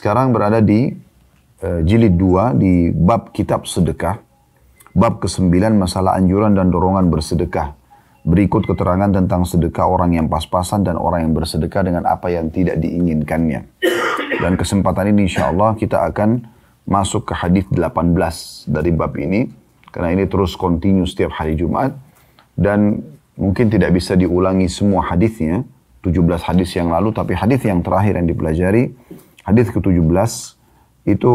sekarang berada di uh, jilid 2 di bab kitab sedekah. Bab ke-9 masalah anjuran dan dorongan bersedekah. Berikut keterangan tentang sedekah orang yang pas-pasan dan orang yang bersedekah dengan apa yang tidak diinginkannya. Dan kesempatan ini insya Allah kita akan masuk ke hadis 18 dari bab ini. Karena ini terus kontinu setiap hari Jumat. Dan mungkin tidak bisa diulangi semua hadisnya. 17 hadis yang lalu. Tapi hadis yang terakhir yang dipelajari. Hadis ke-17 itu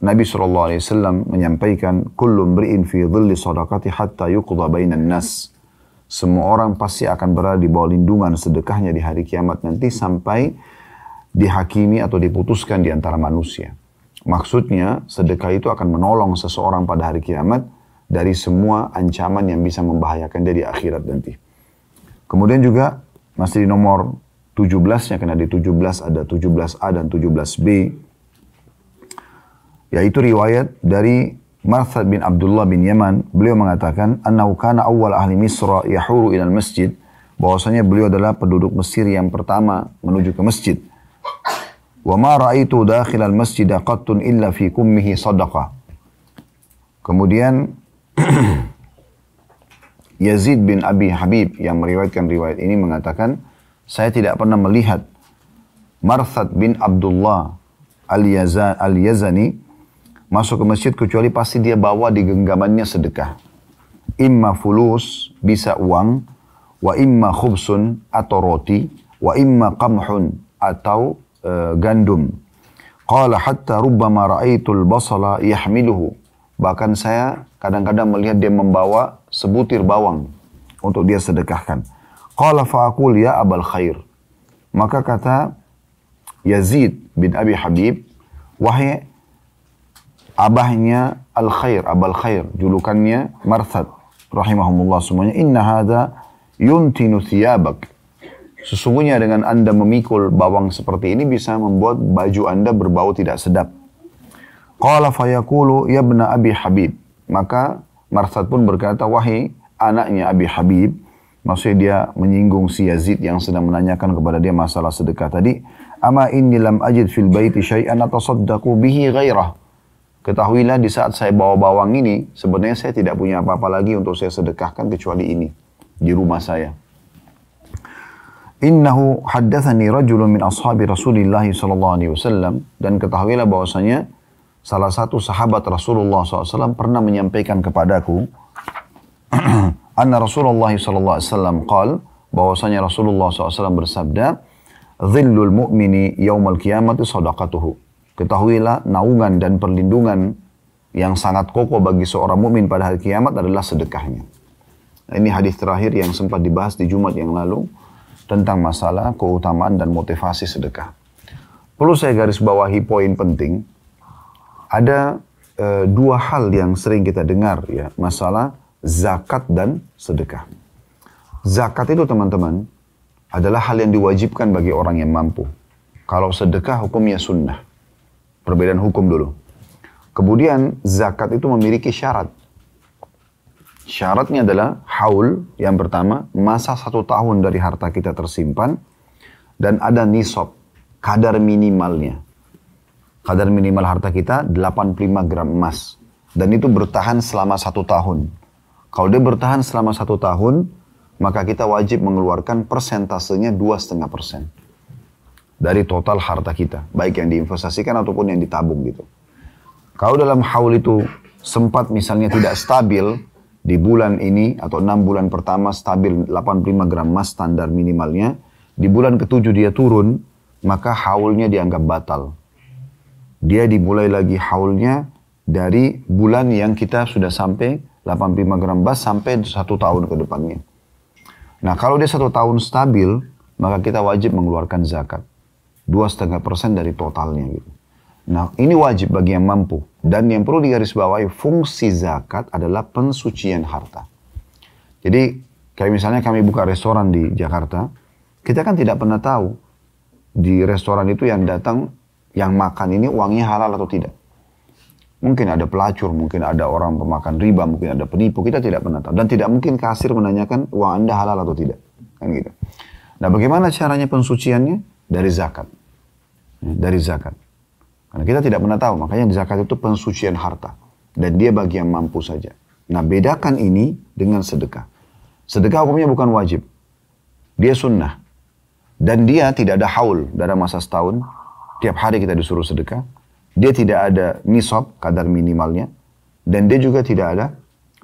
Nabi SAW menyampaikan. Kullu mri'in fi dhilli sadaqati hatta yuqda bainan nas semua orang pasti akan berada di bawah lindungan sedekahnya di hari kiamat nanti sampai dihakimi atau diputuskan di antara manusia. Maksudnya sedekah itu akan menolong seseorang pada hari kiamat dari semua ancaman yang bisa membahayakan dia di akhirat nanti. Kemudian juga masih di nomor 17-nya, karena di 17 ada 17A dan 17B, yaitu riwayat dari Marthad bin Abdullah bin Yaman, beliau mengatakan, Annahu kana awal ahli Misra yahuru ilal masjid, bahwasanya beliau adalah penduduk Mesir yang pertama menuju ke masjid. Wa ma ra'aitu dakhil al masjid qattun illa fi kummihi sadaqah. Kemudian Yazid bin Abi Habib yang meriwayatkan riwayat ini mengatakan, saya tidak pernah melihat Marthad bin Abdullah al-Yazani masuk ke masjid kecuali pasti dia bawa di genggamannya sedekah. Imma fulus, bisa uang, wa imma khubsun atau roti, wa imma qamhun atau uh, gandum. Qala hatta rubbama ra'aitul basala yahmiluhu. Bahkan saya kadang-kadang melihat dia membawa sebutir bawang untuk dia sedekahkan. Qala fa'akul ya abal khair. Maka kata Yazid bin Abi Habib, wahai abahnya Al-Khair, Abal Khair, julukannya Marthad rahimahumullah semuanya. Inna hadha yuntinu thiyabak. Sesungguhnya dengan anda memikul bawang seperti ini bisa membuat baju anda berbau tidak sedap. Qala fayaqulu ya bna Abi Habib. Maka Marthad pun berkata, wahai anaknya Abi Habib, maksudnya dia menyinggung si Yazid yang sedang menanyakan kepada dia masalah sedekah tadi, ama inni lam ajid fil baiti syai'an atasaddaqu bihi ghairah. Ketahuilah di saat saya bawa bawang ini, sebenarnya saya tidak punya apa-apa lagi untuk saya sedekahkan kecuali ini di rumah saya. Innahu haddathani rajulun min ashabi Rasulillah sallallahu alaihi wasallam dan ketahuilah bahwasanya salah satu sahabat Rasulullah SAW pernah menyampaikan kepadaku anna Rasulullah sallallahu alaihi wasallam qal bahwasanya Rasulullah SAW bersabda dhillul mu'mini yaumal qiyamati sadaqatuhu Ketahuilah naungan dan perlindungan yang sangat kokoh bagi seorang mukmin pada hari kiamat adalah sedekahnya. Ini hadis terakhir yang sempat dibahas di Jumat yang lalu tentang masalah keutamaan dan motivasi sedekah. Perlu saya garis bawahi poin penting. Ada e, dua hal yang sering kita dengar ya, masalah zakat dan sedekah. Zakat itu teman-teman adalah hal yang diwajibkan bagi orang yang mampu. Kalau sedekah hukumnya sunnah. Perbedaan hukum dulu. Kemudian zakat itu memiliki syarat. Syaratnya adalah haul yang pertama, masa satu tahun dari harta kita tersimpan, dan ada nisab, kadar minimalnya. Kadar minimal harta kita 85 gram emas. Dan itu bertahan selama satu tahun. Kalau dia bertahan selama satu tahun, maka kita wajib mengeluarkan persentasenya 2,5 persen dari total harta kita, baik yang diinvestasikan ataupun yang ditabung gitu. Kalau dalam haul itu sempat misalnya tidak stabil di bulan ini atau enam bulan pertama stabil 85 gram emas standar minimalnya, di bulan ketujuh dia turun, maka haulnya dianggap batal. Dia dimulai lagi haulnya dari bulan yang kita sudah sampai 85 gram emas sampai satu tahun ke depannya. Nah kalau dia satu tahun stabil, maka kita wajib mengeluarkan zakat dua setengah persen dari totalnya gitu. Nah ini wajib bagi yang mampu. Dan yang perlu digarisbawahi fungsi zakat adalah pensucian harta. Jadi kayak misalnya kami buka restoran di Jakarta, kita kan tidak pernah tahu di restoran itu yang datang, yang makan ini uangnya halal atau tidak. Mungkin ada pelacur, mungkin ada orang pemakan riba, mungkin ada penipu, kita tidak pernah tahu. Dan tidak mungkin kasir menanyakan uang Anda halal atau tidak. Kan gitu. Nah bagaimana caranya pensuciannya? Dari zakat dari zakat. Karena kita tidak pernah tahu, makanya zakat itu pensucian harta. Dan dia bagi yang mampu saja. Nah bedakan ini dengan sedekah. Sedekah hukumnya bukan wajib. Dia sunnah. Dan dia tidak ada haul dalam masa setahun. Tiap hari kita disuruh sedekah. Dia tidak ada nisab, kadar minimalnya. Dan dia juga tidak ada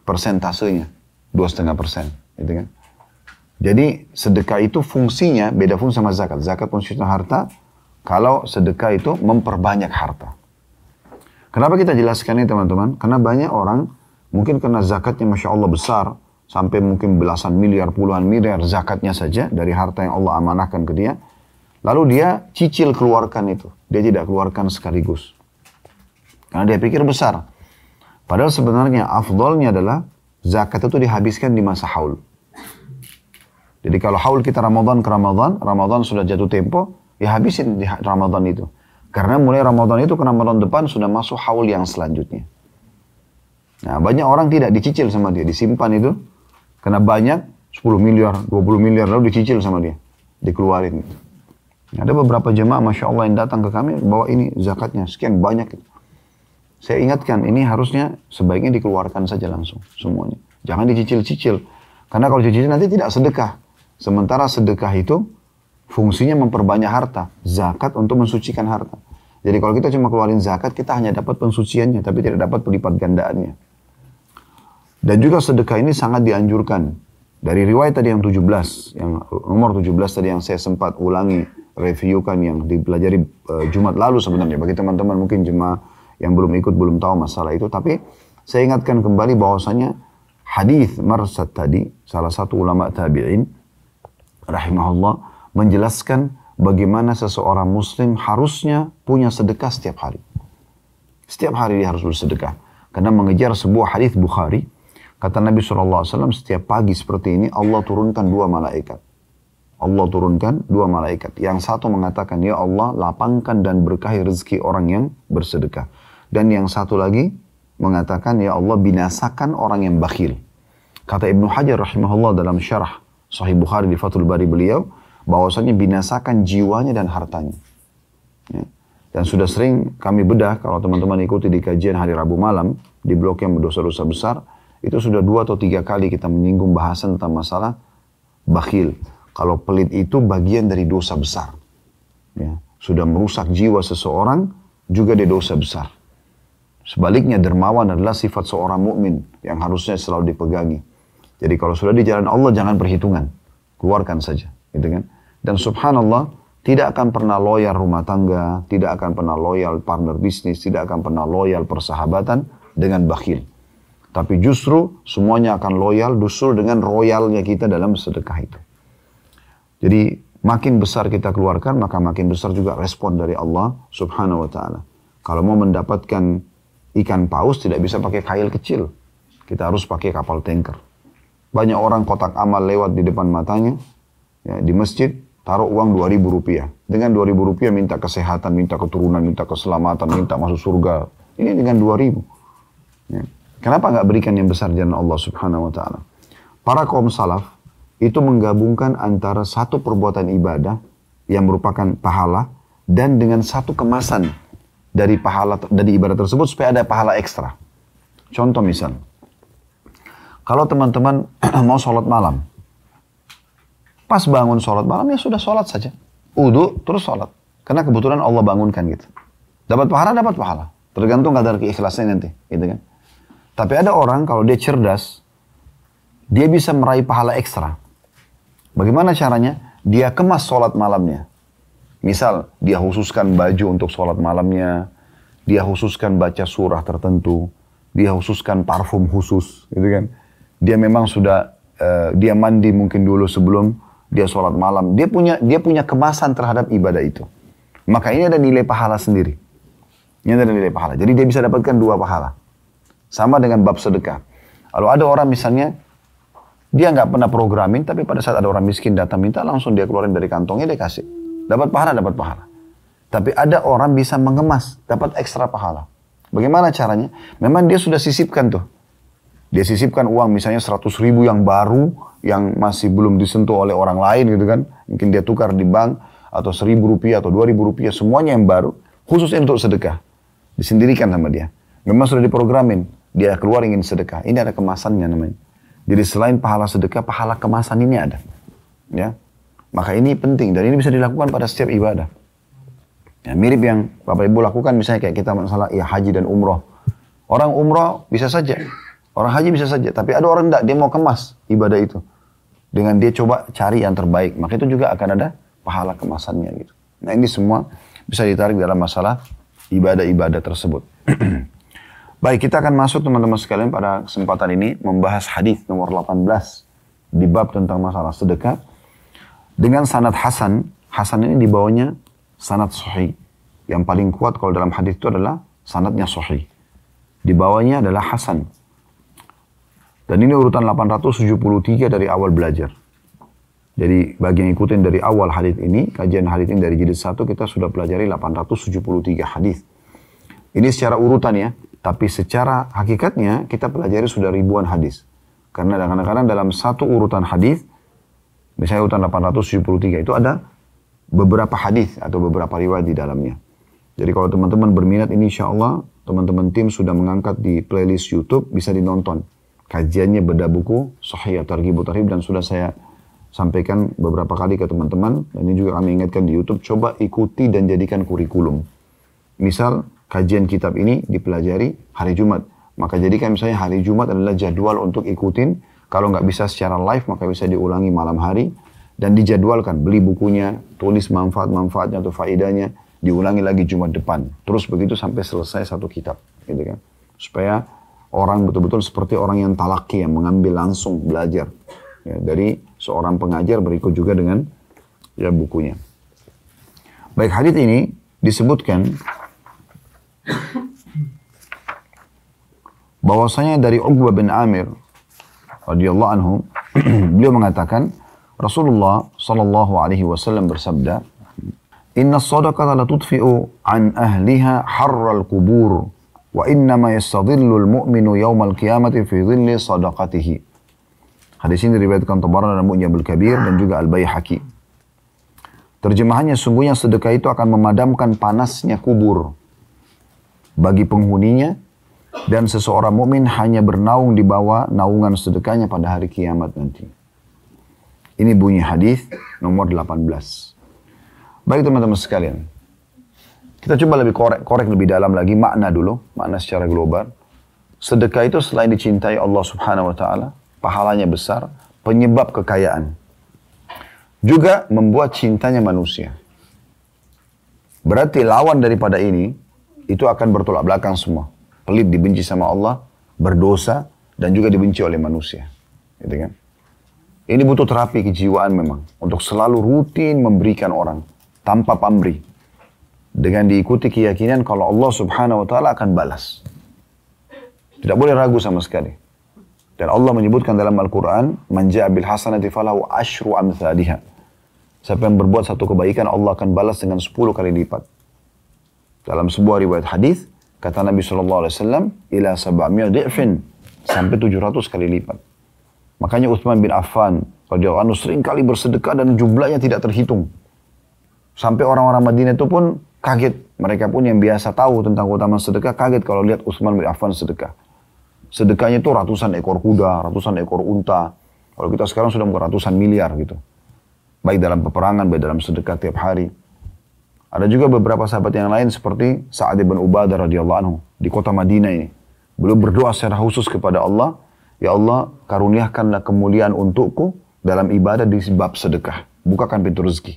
persentasenya. Dua setengah persen. Gitu kan? Jadi sedekah itu fungsinya beda fungsi sama zakat. Zakat pensucian harta, kalau sedekah itu memperbanyak harta. Kenapa kita jelaskan ini teman-teman? Karena banyak orang mungkin karena zakatnya Masya Allah besar, sampai mungkin belasan miliar, puluhan miliar zakatnya saja dari harta yang Allah amanahkan ke dia. Lalu dia cicil keluarkan itu. Dia tidak keluarkan sekaligus. Karena dia pikir besar. Padahal sebenarnya afdolnya adalah zakat itu dihabiskan di masa haul. Jadi kalau haul kita Ramadan ke Ramadan, Ramadan sudah jatuh tempo, Ya habisin di Ramadan itu. Karena mulai Ramadan itu ke Ramadan depan sudah masuk haul yang selanjutnya. Nah banyak orang tidak dicicil sama dia, disimpan itu. Karena banyak, 10 miliar, 20 miliar, lalu dicicil sama dia. Dikeluarin. Ada beberapa jemaah Masya Allah yang datang ke kami, bawa ini zakatnya, sekian banyak. Saya ingatkan, ini harusnya sebaiknya dikeluarkan saja langsung, semuanya. Jangan dicicil-cicil. Karena kalau dicicil nanti tidak sedekah. Sementara sedekah itu Fungsinya memperbanyak harta. Zakat untuk mensucikan harta. Jadi kalau kita cuma keluarin zakat, kita hanya dapat pensuciannya, tapi tidak dapat pelipat gandaannya. Dan juga sedekah ini sangat dianjurkan. Dari riwayat tadi yang 17, yang nomor 17 tadi yang saya sempat ulangi, reviewkan yang dipelajari uh, Jumat lalu sebenarnya. Bagi teman-teman mungkin jemaah yang belum ikut, belum tahu masalah itu. Tapi saya ingatkan kembali bahwasanya hadis Marsad tadi, salah satu ulama tabi'in, rahimahullah, menjelaskan bagaimana seseorang muslim harusnya punya sedekah setiap hari. Setiap hari dia harus bersedekah. Karena mengejar sebuah hadis Bukhari, kata Nabi SAW, setiap pagi seperti ini Allah turunkan dua malaikat. Allah turunkan dua malaikat. Yang satu mengatakan, Ya Allah lapangkan dan berkahi rezeki orang yang bersedekah. Dan yang satu lagi mengatakan, Ya Allah binasakan orang yang bakhil. Kata Ibnu Hajar rahimahullah dalam syarah Sahih Bukhari di Fathul Bari beliau, bahwasanya binasakan jiwanya dan hartanya. Ya. Dan sudah sering kami bedah, kalau teman-teman ikuti di kajian hari Rabu malam, di blok yang berdosa-dosa besar, itu sudah dua atau tiga kali kita menyinggung bahasan tentang masalah bakhil. Kalau pelit itu bagian dari dosa besar. Ya. Sudah merusak jiwa seseorang, juga dia dosa besar. Sebaliknya dermawan adalah sifat seorang mukmin yang harusnya selalu dipegangi. Jadi kalau sudah di jalan Allah jangan perhitungan, keluarkan saja, gitu kan? Dan subhanallah, tidak akan pernah loyal rumah tangga, tidak akan pernah loyal partner bisnis, tidak akan pernah loyal persahabatan dengan bakhil. Tapi justru semuanya akan loyal justru dengan royalnya kita dalam sedekah itu. Jadi makin besar kita keluarkan, maka makin besar juga respon dari Allah subhanahu wa ta'ala. Kalau mau mendapatkan ikan paus tidak bisa pakai kail kecil. Kita harus pakai kapal tanker. Banyak orang kotak amal lewat di depan matanya, ya, di masjid, taruh uang 2000 rupiah. Dengan 2000 rupiah minta kesehatan, minta keturunan, minta keselamatan, minta masuk surga. Ini dengan 2000. Ya. Kenapa nggak berikan yang besar jalan Allah subhanahu wa ta'ala? Para kaum salaf itu menggabungkan antara satu perbuatan ibadah yang merupakan pahala dan dengan satu kemasan dari pahala dari ibadah tersebut supaya ada pahala ekstra. Contoh misal, kalau teman-teman mau sholat malam, Pas bangun sholat malam ya sudah sholat saja. Udu terus sholat. Karena kebetulan Allah bangunkan gitu. Dapat pahala, dapat pahala. Tergantung kadar keikhlasannya nanti. Gitu kan. Tapi ada orang kalau dia cerdas, dia bisa meraih pahala ekstra. Bagaimana caranya? Dia kemas sholat malamnya. Misal, dia khususkan baju untuk sholat malamnya, dia khususkan baca surah tertentu, dia khususkan parfum khusus, gitu kan. Dia memang sudah, uh, dia mandi mungkin dulu sebelum dia sholat malam, dia punya dia punya kemasan terhadap ibadah itu. Maka ini ada nilai pahala sendiri. Ini ada nilai pahala. Jadi dia bisa dapatkan dua pahala. Sama dengan bab sedekah. Kalau ada orang misalnya, dia nggak pernah programin, tapi pada saat ada orang miskin datang minta, langsung dia keluarin dari kantongnya, dia kasih. Dapat pahala, dapat pahala. Tapi ada orang bisa mengemas, dapat ekstra pahala. Bagaimana caranya? Memang dia sudah sisipkan tuh. Dia sisipkan uang misalnya 100 ribu yang baru, yang masih belum disentuh oleh orang lain gitu kan. Mungkin dia tukar di bank atau seribu rupiah atau dua ribu rupiah semuanya yang baru. Khusus untuk sedekah. Disendirikan sama dia. Memang sudah diprogramin. Dia keluar ingin sedekah. Ini ada kemasannya namanya. Jadi selain pahala sedekah, pahala kemasan ini ada. Ya, Maka ini penting. Dan ini bisa dilakukan pada setiap ibadah. Ya, mirip yang Bapak Ibu lakukan misalnya kayak kita masalah ya haji dan umroh. Orang umroh bisa saja. Orang haji bisa saja. Tapi ada orang enggak, dia mau kemas ibadah itu. Dengan dia coba cari yang terbaik. Maka itu juga akan ada pahala kemasannya gitu. Nah ini semua bisa ditarik dalam masalah ibadah-ibadah tersebut. Baik, kita akan masuk teman-teman sekalian pada kesempatan ini membahas hadis nomor 18 di bab tentang masalah sedekah dengan sanad Hasan. Hasan ini dibawanya sanad sahih. Yang paling kuat kalau dalam hadis itu adalah sanadnya sahih. Di bawahnya adalah Hasan. Dan ini urutan 873 dari awal belajar. Jadi bagi yang ikutin dari awal hadis ini, kajian hadis ini dari jilid 1 kita sudah pelajari 873 hadis. Ini secara urutan ya, tapi secara hakikatnya kita pelajari sudah ribuan hadis. Karena kadang-kadang dalam satu urutan hadis, misalnya urutan 873 itu ada beberapa hadis atau beberapa riwayat di dalamnya. Jadi kalau teman-teman berminat ini insya Allah teman-teman tim sudah mengangkat di playlist YouTube bisa dinonton. Kajiannya beda buku Sahih Targhib Tarhib dan sudah saya sampaikan beberapa kali ke teman-teman dan ini juga kami ingatkan di YouTube coba ikuti dan jadikan kurikulum. Misal kajian kitab ini dipelajari hari Jumat, maka jadikan misalnya hari Jumat adalah jadwal untuk ikutin. Kalau nggak bisa secara live maka bisa diulangi malam hari dan dijadwalkan beli bukunya, tulis manfaat-manfaatnya atau faedahnya, diulangi lagi Jumat depan. Terus begitu sampai selesai satu kitab, gitu kan. Supaya orang betul-betul seperti orang yang talaki yang mengambil langsung belajar ya, dari seorang pengajar berikut juga dengan ya bukunya. Baik hadis ini disebutkan bahwasanya dari Uqbah bin Amir radhiyallahu anhu beliau mengatakan Rasulullah sallallahu alaihi wasallam bersabda, "Inna sadaqata la tudfi'u an ahliha harral kubur wa innama yastadhillu al-mu'minu yawmal qiyamati fi dhilli sadaqatihi." Hadis ini diriwayatkan Tabarani dan Mu'jamul Kabir dan juga Al-Baihaqi. Terjemahannya sungguhnya sedekah itu akan memadamkan panasnya kubur bagi penghuninya dan seseorang mukmin hanya bernaung di bawah naungan sedekahnya pada hari kiamat nanti. Ini bunyi hadis nomor 18. Baik teman-teman sekalian. Kita coba lebih korek, korek lebih dalam lagi makna dulu, makna secara global. Sedekah itu selain dicintai Allah Subhanahu wa taala, pahalanya besar, penyebab kekayaan. Juga membuat cintanya manusia. Berarti lawan daripada ini itu akan bertolak belakang semua. Pelit dibenci sama Allah, berdosa dan juga dibenci oleh manusia. Gitu kan? Ini butuh terapi kejiwaan memang. Untuk selalu rutin memberikan orang. Tanpa pamrih. Dengan diikuti keyakinan kalau Allah subhanahu wa ta'ala akan balas. Tidak boleh ragu sama sekali. Dan Allah menyebutkan dalam Al-Quran, Man bil hasanati falahu ashru amthaliha. Siapa yang berbuat satu kebaikan, Allah akan balas dengan 10 kali lipat. Dalam sebuah riwayat hadis kata Nabi SAW, ila sab'amiyah di'fin, sampai 700 kali lipat. Makanya Uthman bin Affan radhiyallahu anhu sering kali bersedekah dan jumlahnya tidak terhitung. Sampai orang-orang Madinah itu pun kaget. Mereka pun yang biasa tahu tentang keutamaan sedekah kaget kalau lihat Uthman bin Affan sedekah. Sedekahnya itu ratusan ekor kuda, ratusan ekor unta. Kalau kita sekarang sudah bukan ratusan miliar gitu. Baik dalam peperangan, baik dalam sedekah tiap hari. Ada juga beberapa sahabat yang lain seperti Sa'ad bin Ubadah radhiyallahu anhu di kota Madinah ini. Beliau berdoa secara khusus kepada Allah Ya Allah, karuniakanlah kemuliaan untukku dalam ibadah di sebab sedekah. Bukakan pintu rezeki.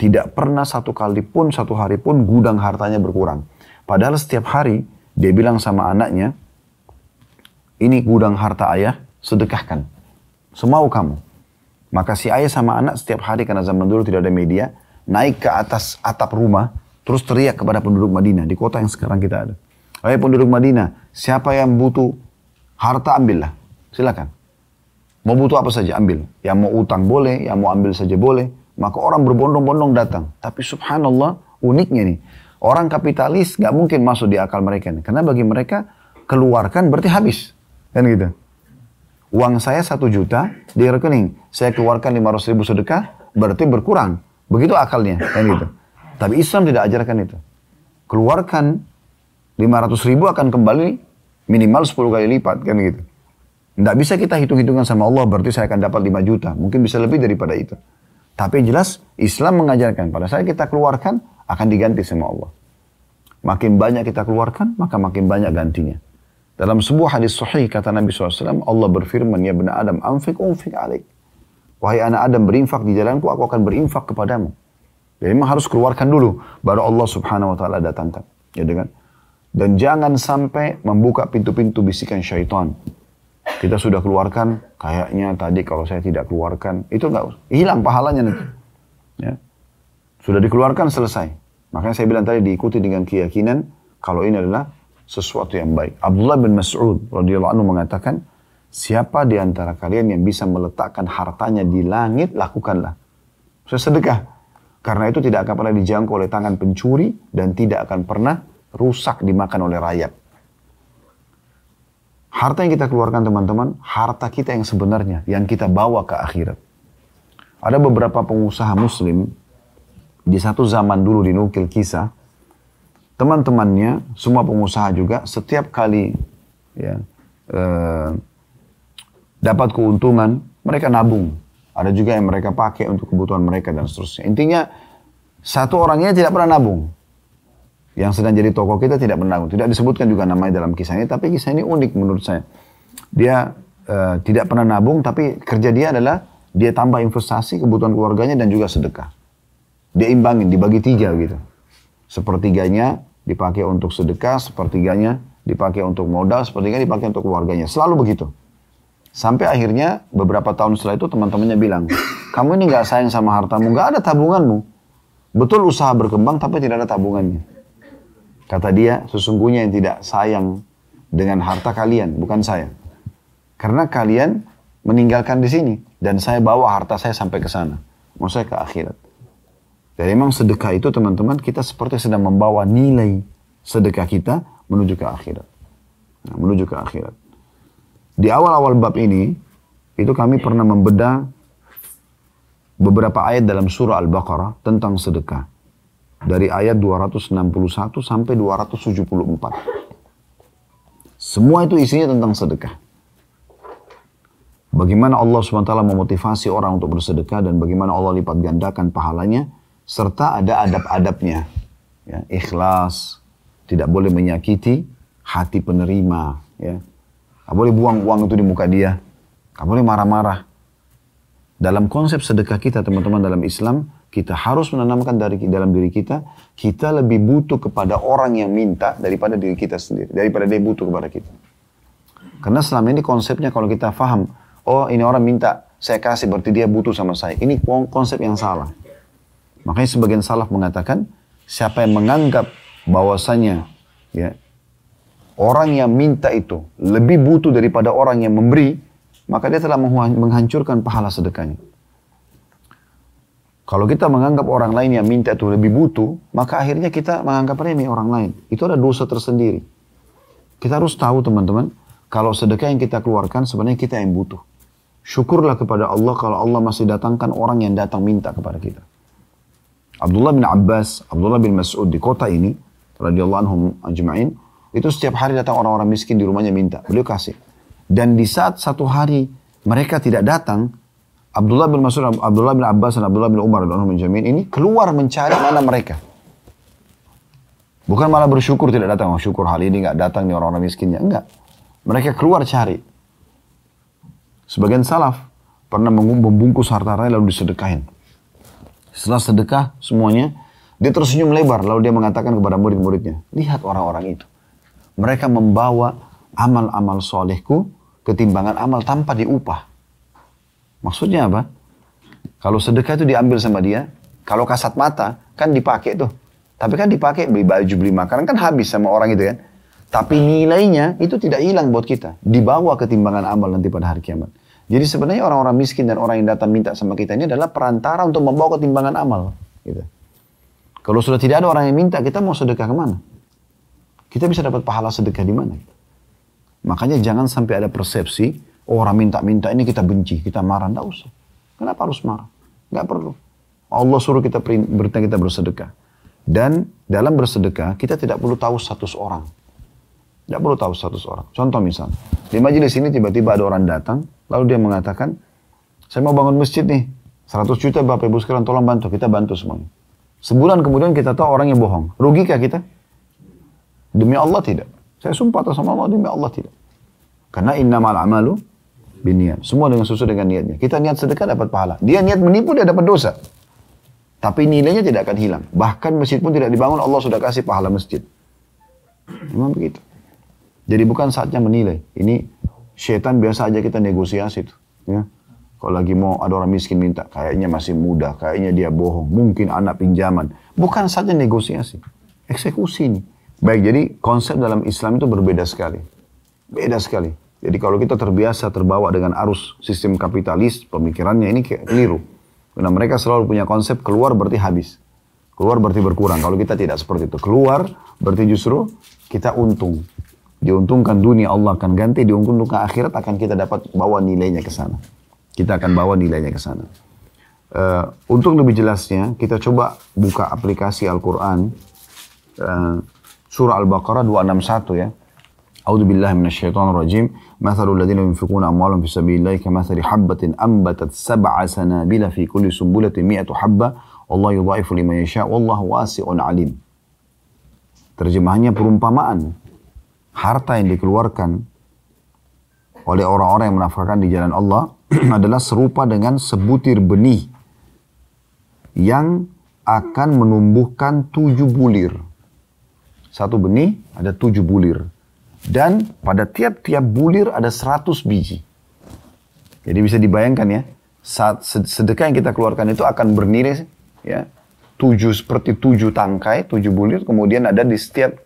Tidak pernah satu kali pun, satu hari pun gudang hartanya berkurang. Padahal setiap hari dia bilang sama anaknya, ini gudang harta ayah, sedekahkan. Semau kamu. Maka si ayah sama anak setiap hari karena zaman dulu tidak ada media, naik ke atas atap rumah, terus teriak kepada penduduk Madinah di kota yang sekarang kita ada. Wahai penduduk Madinah, siapa yang butuh Harta ambillah. Silakan. Mau butuh apa saja ambil. Yang mau utang boleh, yang mau ambil saja boleh. Maka orang berbondong-bondong datang. Tapi subhanallah uniknya nih. Orang kapitalis nggak mungkin masuk di akal mereka. Nih. Karena bagi mereka keluarkan berarti habis. Kan gitu. Uang saya satu juta di rekening. Saya keluarkan lima ratus ribu sedekah berarti berkurang. Begitu akalnya. Kan gitu. Tapi Islam tidak ajarkan itu. keluarkan 500 ribu akan kembali minimal 10 kali lipat kan gitu. Tidak bisa kita hitung-hitungan sama Allah berarti saya akan dapat 5 juta. Mungkin bisa lebih daripada itu. Tapi jelas Islam mengajarkan pada saat kita keluarkan akan diganti sama Allah. Makin banyak kita keluarkan maka makin banyak gantinya. Dalam sebuah hadis sahih kata Nabi SAW, Allah berfirman, Ya benar Adam, amfik umfik alik. Wahai anak Adam, berinfak di jalanku, aku akan berinfak kepadamu. Jadi memang harus keluarkan dulu, baru Allah subhanahu wa ta'ala datangkan. Ya dengan Dan jangan sampai membuka pintu-pintu bisikan syaitan. Kita sudah keluarkan, kayaknya tadi kalau saya tidak keluarkan, itu enggak hilang pahalanya nanti. Ya. Sudah dikeluarkan, selesai. Makanya saya bilang tadi diikuti dengan keyakinan, kalau ini adalah sesuatu yang baik. Abdullah bin Mas'ud radhiyallahu anhu mengatakan, siapa di antara kalian yang bisa meletakkan hartanya di langit, lakukanlah. Saya sedekah. Karena itu tidak akan pernah dijangkau oleh tangan pencuri dan tidak akan pernah rusak dimakan oleh rakyat. Harta yang kita keluarkan teman-teman, harta kita yang sebenarnya, yang kita bawa ke akhirat. Ada beberapa pengusaha muslim, di satu zaman dulu dinukil kisah, teman-temannya, semua pengusaha juga, setiap kali ya, eh, dapat keuntungan, mereka nabung. Ada juga yang mereka pakai untuk kebutuhan mereka dan seterusnya. Intinya, satu orangnya tidak pernah nabung. Yang sedang jadi tokoh kita tidak pernah nabung. Tidak disebutkan juga namanya dalam kisah ini, tapi kisah ini unik menurut saya. Dia eh, tidak pernah nabung, tapi kerja dia adalah dia tambah investasi kebutuhan keluarganya dan juga sedekah. Dia imbangin, dibagi tiga gitu. Sepertiganya dipakai untuk sedekah, sepertiganya dipakai untuk modal, sepertiganya dipakai untuk keluarganya. Selalu begitu. Sampai akhirnya beberapa tahun setelah itu teman-temannya bilang, kamu ini gak sayang sama hartamu, gak ada tabunganmu. Betul usaha berkembang tapi tidak ada tabungannya. Kata dia, sesungguhnya yang tidak sayang dengan harta kalian, bukan saya. Karena kalian meninggalkan di sini. Dan saya bawa harta saya sampai ke sana. Mau saya ke akhirat. Dan memang sedekah itu teman-teman kita seperti sedang membawa nilai sedekah kita menuju ke akhirat. Nah, menuju ke akhirat. Di awal-awal bab ini, itu kami pernah membedah beberapa ayat dalam surah Al-Baqarah tentang sedekah. Dari ayat 261 sampai 274. Semua itu isinya tentang sedekah. Bagaimana Allah SWT memotivasi orang untuk bersedekah dan bagaimana Allah lipat gandakan pahalanya serta ada adab-adabnya. Ya, ikhlas, tidak boleh menyakiti hati penerima. Ya. Gak boleh buang uang itu di muka dia. Gak boleh marah-marah. Dalam konsep sedekah kita teman-teman dalam Islam, kita harus menanamkan dari dalam diri kita, kita lebih butuh kepada orang yang minta daripada diri kita sendiri, daripada dia butuh kepada kita. Karena selama ini konsepnya kalau kita faham, oh ini orang minta, saya kasih berarti dia butuh sama saya. Ini konsep yang salah. Makanya sebagian salaf mengatakan, siapa yang menganggap bahwasanya ya, orang yang minta itu lebih butuh daripada orang yang memberi, maka dia telah menghancurkan pahala sedekahnya. Kalau kita menganggap orang lain yang minta itu lebih butuh, maka akhirnya kita menganggap remeh orang lain. Itu ada dosa tersendiri. Kita harus tahu teman-teman, kalau sedekah yang kita keluarkan sebenarnya kita yang butuh. Syukurlah kepada Allah kalau Allah masih datangkan orang yang datang minta kepada kita. Abdullah bin Abbas, Abdullah bin Mas'ud di kota ini, radhiyallahu anhum ajma'in, itu setiap hari datang orang-orang miskin di rumahnya minta, beliau kasih. Dan di saat satu hari mereka tidak datang, Abdullah bin Mas'ud, Abdullah bin Abbas dan Abdullah bin Umar dan Jamin ini keluar mencari mana mereka. Bukan malah bersyukur tidak datang, oh syukur hal ini nggak datang nih orang-orang miskinnya, enggak. Mereka keluar cari. Sebagian salaf pernah membungkus harta-hartanya lalu disedekahin. Setelah sedekah semuanya, dia tersenyum lebar lalu dia mengatakan kepada murid-muridnya, lihat orang-orang itu. Mereka membawa amal-amal solehku ketimbangan amal tanpa diupah. Maksudnya apa? Kalau sedekah itu diambil sama dia, kalau kasat mata kan dipakai tuh. Tapi kan dipakai beli baju, beli makanan kan habis sama orang itu kan. Tapi nilainya itu tidak hilang buat kita. Dibawa ketimbangan amal nanti pada hari kiamat. Jadi sebenarnya orang-orang miskin dan orang yang datang minta sama kita ini adalah perantara untuk membawa ketimbangan amal. Gitu. Kalau sudah tidak ada orang yang minta, kita mau sedekah ke mana? Kita bisa dapat pahala sedekah di mana? Makanya jangan sampai ada persepsi, oh, orang minta-minta ini kita benci, kita marah. Tidak usah. Kenapa harus marah? Nggak perlu. Allah suruh kita berita kita bersedekah. Dan dalam bersedekah, kita tidak perlu tahu status orang. Tidak perlu tahu status orang. Contoh misal, di majelis ini tiba-tiba ada orang datang, lalu dia mengatakan, saya mau bangun masjid nih, 100 juta Bapak Ibu sekalian tolong bantu, kita bantu semuanya. Sebulan kemudian kita tahu orangnya bohong. Rugikah kita? Demi Allah tidak. Saya sumpah atas sama Allah, demi Allah tidak. Karena innamal amalu biniat. Semua dengan sesuai dengan niatnya. Kita niat sedekah dapat pahala. Dia niat menipu, dia dapat dosa. Tapi nilainya tidak akan hilang. Bahkan masjid pun tidak dibangun, Allah sudah kasih pahala masjid. Memang begitu. Jadi bukan saatnya menilai. Ini setan biasa aja kita negosiasi tuh. Ya. Kalau lagi mau ada orang miskin minta, kayaknya masih muda, kayaknya dia bohong, mungkin anak pinjaman. Bukan saja negosiasi, eksekusi ini. Baik, jadi konsep dalam Islam itu berbeda sekali. Beda sekali. Jadi kalau kita terbiasa terbawa dengan arus sistem kapitalis, pemikirannya ini keliru. Karena mereka selalu punya konsep keluar berarti habis. Keluar berarti berkurang. Kalau kita tidak seperti itu. Keluar berarti justru kita untung. Diuntungkan dunia Allah akan ganti, diuntungkan akhirat akan kita dapat bawa nilainya ke sana. Kita akan bawa nilainya ke sana. Uh, untuk lebih jelasnya, kita coba buka aplikasi Al-Quran. Uh, surah Al-Baqarah 261 ya. A'udzu billahi minasyaitonir rajim. Mathalul ladzina yunfiquna amwalahum fi sabilillahi kamathali habbatin ambatat sab'a sanabila fi kulli sumbulatin mi'atu habba Allah yudha'ifu liman yasha' wallahu wasi'un 'alim. Terjemahannya perumpamaan harta yang dikeluarkan oleh orang-orang yang menafkahkan di jalan Allah adalah serupa dengan sebutir benih yang akan menumbuhkan tujuh bulir. Satu benih ada tujuh bulir. Dan pada tiap-tiap bulir ada 100 biji. Jadi bisa dibayangkan ya, saat sedekah yang kita keluarkan itu akan bernilai ya tujuh seperti tujuh tangkai, tujuh bulir, kemudian ada di setiap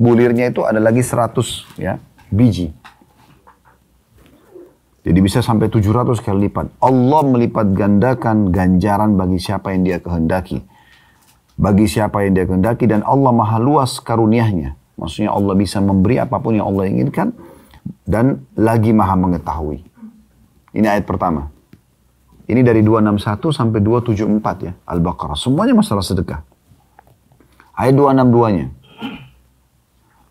bulirnya itu ada lagi 100 ya biji. Jadi bisa sampai 700 kali lipat. Allah melipat gandakan ganjaran bagi siapa yang dia kehendaki. Bagi siapa yang dia kehendaki dan Allah maha luas karuniahnya. Maksudnya Allah bisa memberi apa pun yang Allah inginkan dan lagi maha mengetahui. Ini ayat pertama. Ini dari 261 sampai 274 ya, Al-Baqarah. Semuanya masalah sedekah. Ayat 262-nya.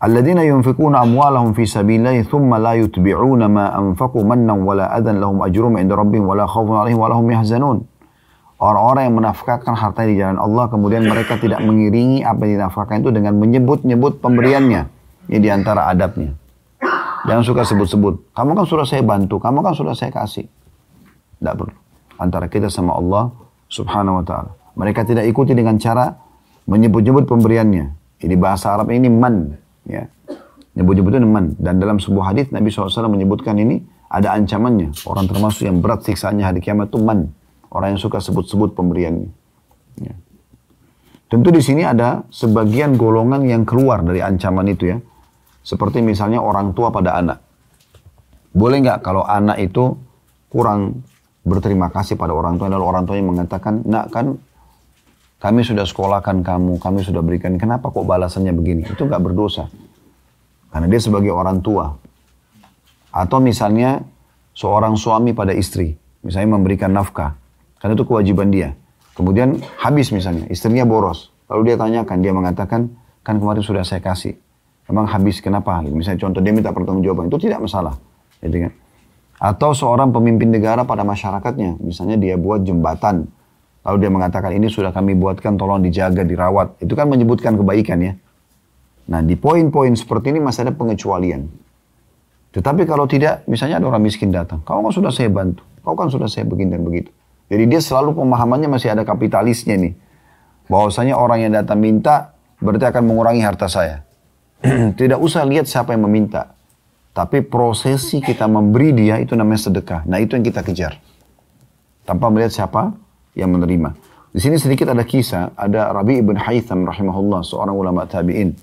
Alladzina yunfikuna amwalahum fi sabilillahi thumma la yutbi'una ma anfaqu mannan wala adan lahum ajrum 'inda rabbihim wala khaufun 'alaihim wala hum yahzanun. Orang-orang yang menafkahkan harta di jalan Allah kemudian mereka tidak mengiringi apa yang dinafkahkan itu dengan menyebut-nyebut pemberiannya. Ini di antara adabnya. Jangan suka sebut-sebut. Kamu kan sudah saya bantu, kamu kan sudah saya kasih. Tidak perlu. Antara kita sama Allah subhanahu wa ta'ala. Mereka tidak ikuti dengan cara menyebut-nyebut pemberiannya. Ini bahasa Arab ini man. Ya. Nyebut-nyebut itu man. Dan dalam sebuah hadis Nabi SAW menyebutkan ini ada ancamannya. Orang termasuk yang berat siksaannya hari kiamat itu man. Orang yang suka sebut-sebut pemberiannya. Ya. Tentu di sini ada sebagian golongan yang keluar dari ancaman itu ya. Seperti misalnya orang tua pada anak. Boleh nggak kalau anak itu kurang berterima kasih pada orang tua, lalu orang tuanya mengatakan, nak kan kami sudah sekolahkan kamu, kami sudah berikan, kenapa kok balasannya begini? Itu nggak berdosa. Karena dia sebagai orang tua. Atau misalnya seorang suami pada istri, misalnya memberikan nafkah. Karena itu kewajiban dia. Kemudian habis misalnya, istrinya boros. Lalu dia tanyakan, dia mengatakan, kan kemarin sudah saya kasih. Emang habis kenapa? Gitu. Misalnya contoh dia minta pertanggungjawaban, itu tidak masalah. Gitu kan? Atau seorang pemimpin negara pada masyarakatnya, misalnya dia buat jembatan, lalu dia mengatakan ini sudah kami buatkan, tolong dijaga, dirawat. Itu kan menyebutkan kebaikan ya. Nah di poin-poin seperti ini masih ada pengecualian. Tetapi kalau tidak, misalnya ada orang miskin datang, kau kan sudah saya bantu, kau kan sudah saya begini dan begitu. Jadi dia selalu pemahamannya masih ada kapitalisnya nih. Bahwasanya orang yang datang minta berarti akan mengurangi harta saya. Tidak usah lihat siapa yang meminta. Tapi prosesi kita memberi dia itu namanya sedekah. Nah itu yang kita kejar. Tanpa melihat siapa yang menerima. Di sini sedikit ada kisah, ada Rabi ibn Haytham rahimahullah, seorang ulama tabi'in.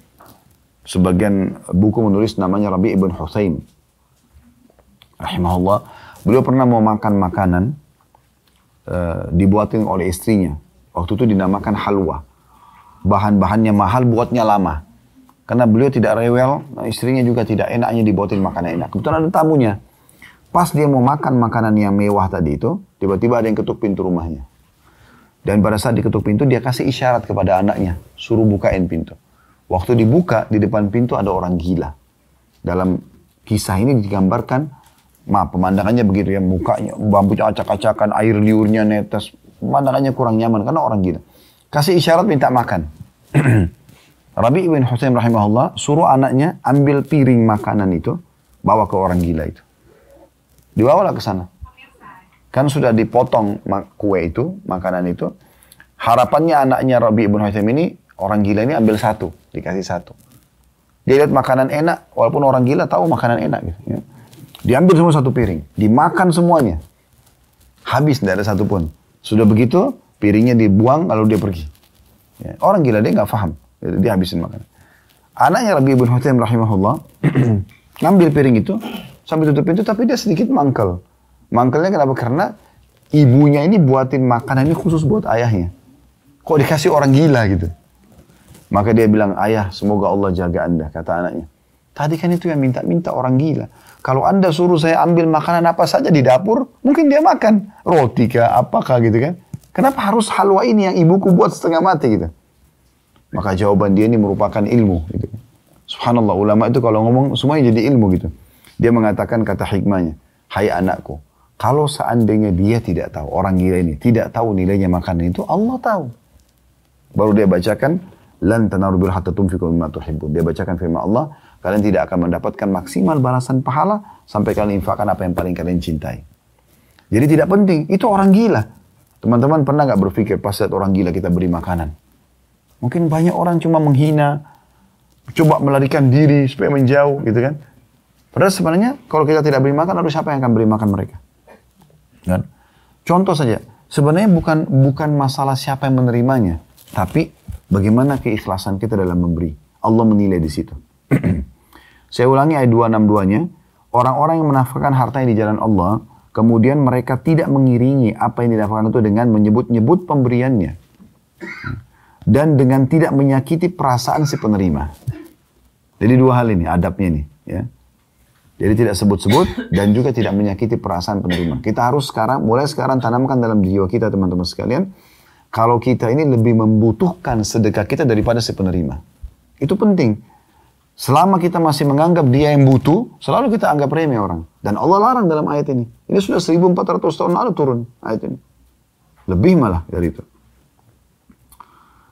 Sebagian buku menulis namanya Rabi ibn Huthaim. Rahimahullah. Beliau pernah mau makan makanan, Eh, dibuatin oleh istrinya. Waktu itu dinamakan halwa. Bahan-bahannya mahal, buatnya lama. Karena beliau tidak rewel, nah istrinya juga tidak enaknya dibuatin makanan enak. Kebetulan ada tamunya. Pas dia mau makan makanan yang mewah tadi itu, tiba-tiba ada yang ketuk pintu rumahnya. Dan pada saat diketuk pintu, dia kasih isyarat kepada anaknya, suruh bukain pintu. Waktu dibuka, di depan pintu ada orang gila. Dalam kisah ini digambarkan, maaf pemandangannya begitu ya, mukanya, bambunya acak-acakan, air liurnya netes, pemandangannya kurang nyaman karena orang gila. Kasih isyarat minta makan. Rabi ibn Husain rahimahullah suruh anaknya ambil piring makanan itu, bawa ke orang gila itu. Dibawalah ke sana. Kan sudah dipotong kue itu, makanan itu. Harapannya anaknya Rabi ibn Husain ini, orang gila ini ambil satu, dikasih satu. Dia lihat makanan enak, walaupun orang gila tahu makanan enak gitu. Diambil semua satu piring, dimakan semuanya. Habis, tidak ada satupun. Sudah begitu, piringnya dibuang, lalu dia pergi. Ya. Orang gila dia nggak paham, dia habisin makanan. Anaknya Rabi ibn Husain rahimahullah, ngambil piring itu, sambil tutup pintu, tapi dia sedikit mangkel. Mangkelnya kenapa? Karena ibunya ini buatin makanan ini khusus buat ayahnya. Kok dikasih orang gila gitu? Maka dia bilang, ayah semoga Allah jaga anda, kata anaknya. Tadi kan itu yang minta-minta orang gila. Kalau anda suruh saya ambil makanan apa saja di dapur, mungkin dia makan. Roti kah, apakah gitu kan. Kenapa harus halwa ini yang ibuku buat setengah mati gitu? Maka jawaban dia ini merupakan ilmu gitu. Subhanallah, ulama itu kalau ngomong semuanya jadi ilmu gitu. Dia mengatakan kata hikmahnya, Hai anakku, kalau seandainya dia tidak tahu, orang gila ini tidak tahu nilainya makanan itu, Allah tahu. Baru dia bacakan, lan tanaru bil hatta tunfiqu mimma tuhibbun. Dia bacakan firman Allah, kalian tidak akan mendapatkan maksimal balasan pahala sampai kalian infakkan apa yang paling kalian cintai. Jadi tidak penting, itu orang gila. Teman-teman pernah nggak berpikir pas lihat orang gila kita beri makanan? Mungkin banyak orang cuma menghina, coba melarikan diri supaya menjauh gitu kan. Padahal sebenarnya kalau kita tidak beri makan, lalu siapa yang akan beri makan mereka? Kan? Contoh saja, sebenarnya bukan bukan masalah siapa yang menerimanya, tapi bagaimana keikhlasan kita dalam memberi. Allah menilai di situ. Saya ulangi ayat 262-nya. Orang-orang yang menafkahkan harta di jalan Allah, kemudian mereka tidak mengiringi apa yang didapatkan itu dengan menyebut-nyebut pemberiannya. Dan dengan tidak menyakiti perasaan si penerima. Jadi dua hal ini, adabnya nih. Ya. Jadi tidak sebut-sebut dan juga tidak menyakiti perasaan penerima. Kita harus sekarang, mulai sekarang tanamkan dalam jiwa kita teman-teman sekalian. Kalau kita ini lebih membutuhkan sedekah kita daripada si penerima. Itu penting. Selama kita masih menganggap dia yang butuh, selalu kita anggap remeh orang. Dan Allah larang dalam ayat ini. Ini sudah 1400 tahun lalu turun ayat ini. Lebih malah dari itu.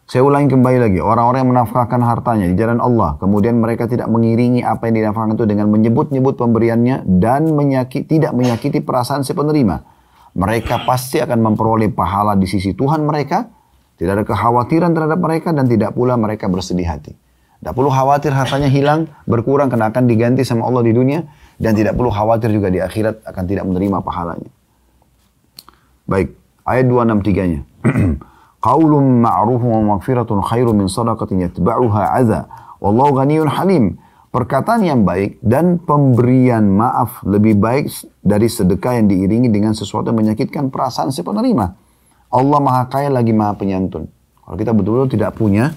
Saya ulangi kembali lagi, orang-orang yang menafkahkan hartanya di jalan Allah, kemudian mereka tidak mengiringi apa yang dinafkahkan itu dengan menyebut-nyebut pemberiannya dan tidak menyakiti perasaan si penerima. Mereka pasti akan memperoleh pahala di sisi Tuhan mereka, tidak ada kekhawatiran terhadap mereka dan tidak pula mereka bersedih hati. Tidak perlu khawatir hartanya hilang, berkurang karena akan diganti sama Allah di dunia dan tidak perlu khawatir juga di akhirat akan tidak menerima pahalanya. Baik, ayat 263-nya. Qaulun ma'rufun wa maghfiratun khairu min sadaqatin yatba'uha adza. Wallahu ghaniyyun halim. Perkataan yang baik dan pemberian maaf lebih baik dari sedekah yang diiringi dengan sesuatu yang menyakitkan perasaan si penerima. Allah maha kaya lagi maha penyantun. Kalau kita betul-betul tidak punya,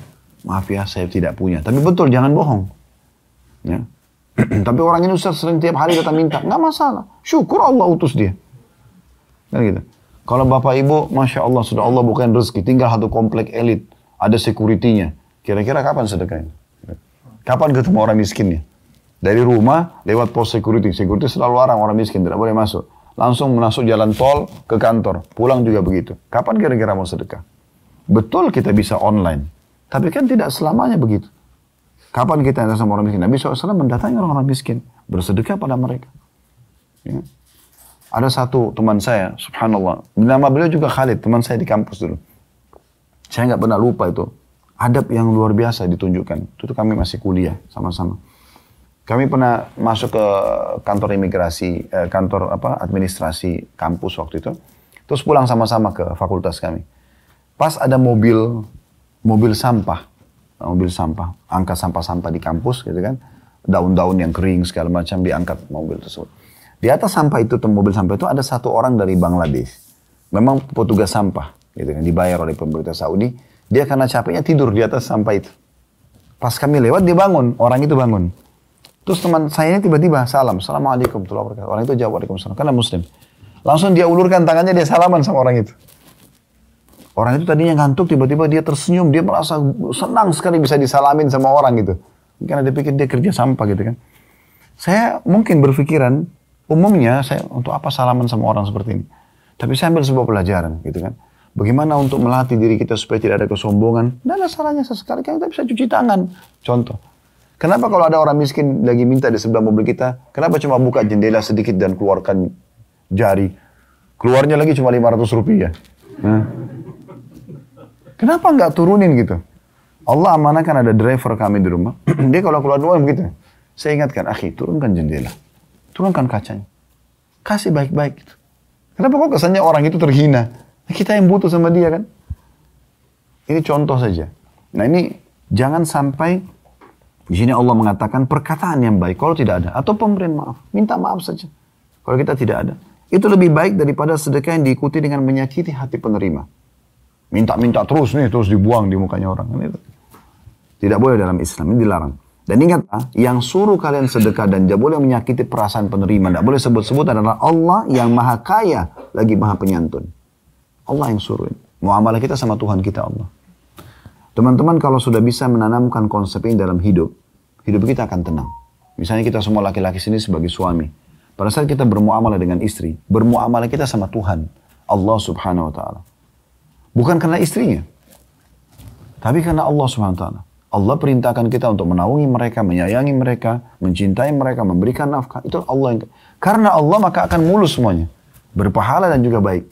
maaf ya saya tidak punya. Tapi betul jangan bohong. Ya. Tapi orang ini Ustaz sering tiap hari datang minta. Nggak masalah. Syukur Allah utus dia. Kan gitu. Kalau bapak ibu, masya Allah sudah Allah bukan rezeki, tinggal satu komplek elit, ada sekuritinya. Kira-kira kapan sedekahnya? Kapan ketemu orang miskinnya? Dari rumah lewat pos security, security selalu orang orang miskin tidak boleh masuk. Langsung masuk jalan tol ke kantor, pulang juga begitu. Kapan kira-kira mau sedekah? Betul kita bisa online, tapi kan tidak selamanya begitu. Kapan kita datang sama orang miskin? Nabi SAW mendatangi orang-orang miskin, bersedekah pada mereka. Ya. Ada satu teman saya, subhanallah. Nama beliau juga Khalid, teman saya di kampus dulu. Saya nggak pernah lupa itu. Adab yang luar biasa ditunjukkan. Itu kami masih kuliah sama-sama. Kami pernah masuk ke kantor imigrasi, eh, kantor apa administrasi kampus waktu itu. Terus pulang sama-sama ke fakultas kami. Pas ada mobil mobil sampah, mobil sampah, angkat sampah-sampah di kampus gitu kan. Daun-daun yang kering segala macam diangkat mobil tersebut. Di atas sampah itu, mobil sampah itu ada satu orang dari Bangladesh. Memang petugas sampah, gitu kan, dibayar oleh pemerintah Saudi. Dia karena capeknya tidur di atas sampah itu. Pas kami lewat, dia bangun, orang itu bangun. Terus teman saya ini tiba-tiba salam, Assalamualaikum Orang itu jawab Waalaikumsalam, karena muslim. Langsung dia ulurkan tangannya, dia salaman sama orang itu. Orang itu tadinya ngantuk, tiba-tiba dia tersenyum, dia merasa senang sekali bisa disalamin sama orang gitu. Karena dia pikir dia kerja sampah gitu kan. Saya mungkin berpikiran, umumnya saya untuk apa salaman sama orang seperti ini. Tapi saya ambil sebuah pelajaran gitu kan. Bagaimana untuk melatih diri kita supaya tidak ada kesombongan. Dan ada salahnya sesekali kan kita bisa cuci tangan. Contoh. Kenapa kalau ada orang miskin lagi minta di sebelah mobil kita, kenapa cuma buka jendela sedikit dan keluarkan jari? Keluarnya lagi cuma 500 rupiah. Nah. Kenapa nggak turunin gitu? Allah amanahkan ada driver kami di rumah. Dia kalau keluar rumah begitu. Saya ingatkan, akhi, turunkan jendela. Turunkan kacanya. Kasih baik-baik gitu. Kenapa kok kesannya orang itu terhina? Kita yang butuh sama dia kan? Ini contoh saja. Nah ini jangan sampai di sini Allah mengatakan perkataan yang baik kalau tidak ada atau pemberian maaf, minta maaf saja. Kalau kita tidak ada, itu lebih baik daripada sedekah yang diikuti dengan menyakiti hati penerima. Minta-minta terus nih, terus dibuang di mukanya orang. Itu. Tidak boleh dalam Islam, ini dilarang. Dan ingat, yang suruh kalian sedekah dan tidak boleh menyakiti perasaan penerima, tidak boleh sebut-sebut adalah Allah yang maha kaya, lagi maha penyantun. Allah yang suruh ini. Muamalah kita sama Tuhan kita Allah. Teman-teman kalau sudah bisa menanamkan konsep ini dalam hidup, hidup kita akan tenang. Misalnya kita semua laki-laki sini sebagai suami. Pada saat kita bermuamalah dengan istri, bermuamalah kita sama Tuhan, Allah subhanahu wa ta'ala. Bukan karena istrinya, tapi karena Allah ta'ala. Allah perintahkan kita untuk menaungi mereka, menyayangi mereka, mencintai mereka, memberikan nafkah. Itu Allah yang... Karena Allah maka akan mulus semuanya. Berpahala dan juga baik.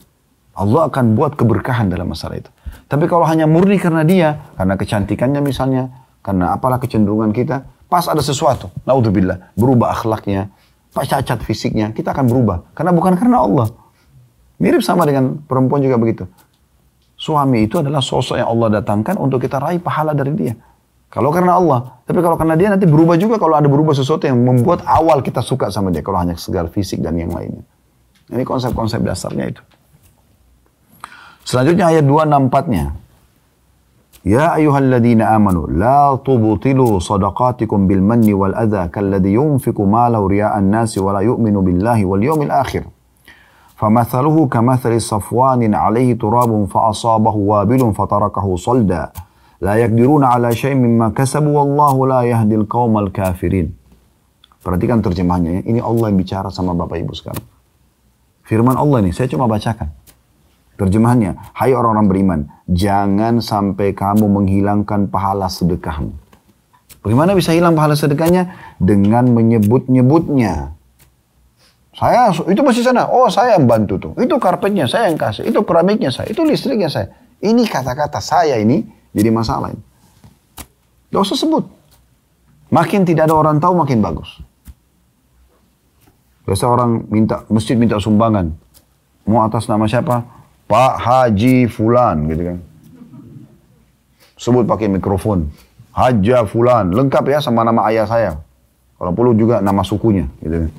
Allah akan buat keberkahan dalam masalah itu. Tapi kalau hanya murni karena dia, karena kecantikannya misalnya, karena apalah kecenderungan kita, pas ada sesuatu, naudzubillah, berubah akhlaknya, pas cacat fisiknya, kita akan berubah. Karena bukan karena Allah. Mirip sama dengan perempuan juga begitu. Suami itu adalah sosok yang Allah datangkan untuk kita raih pahala dari dia. Kalau karena Allah. Tapi kalau karena dia nanti berubah juga kalau ada berubah sesuatu yang membuat awal kita suka sama dia. Kalau hanya segar fisik dan yang lainnya. Ini konsep-konsep dasarnya itu. Selanjutnya ayat 264-nya. Ya ayyuhalladzina amanu la tubtilu sadaqatikum bil manni wal adha kalladhi yunfiqu malahu riya'an nasi wa la yu'minu billahi wal yawmil akhir. فمثله كمثل صفوان عليه تراب فأصابه وابل فتركه صلدا لا يقدرون على شيء مما كسبوا والله لا يهدي القوم الكافرين Perhatikan terjemahannya ya. Ini Allah yang bicara sama Bapak Ibu sekarang. Firman Allah ini, saya cuma bacakan. Terjemahannya, hai orang-orang beriman, jangan sampai kamu menghilangkan pahala sedekahmu. Bagaimana bisa hilang pahala sedekahnya? Dengan menyebut-nyebutnya. Saya, itu masih sana. Oh, saya yang bantu tuh. Itu karpetnya saya yang kasih. Itu keramiknya saya. Itu listriknya saya. Ini kata-kata saya ini jadi masalah ini. Usah sebut. Makin tidak ada orang tahu, makin bagus. Biasa orang minta, masjid minta sumbangan. Mau atas nama siapa? Pak Haji Fulan gitu kan. Sebut pakai mikrofon. Haja Fulan. Lengkap ya sama nama ayah saya. Kalau perlu juga nama sukunya gitu kan.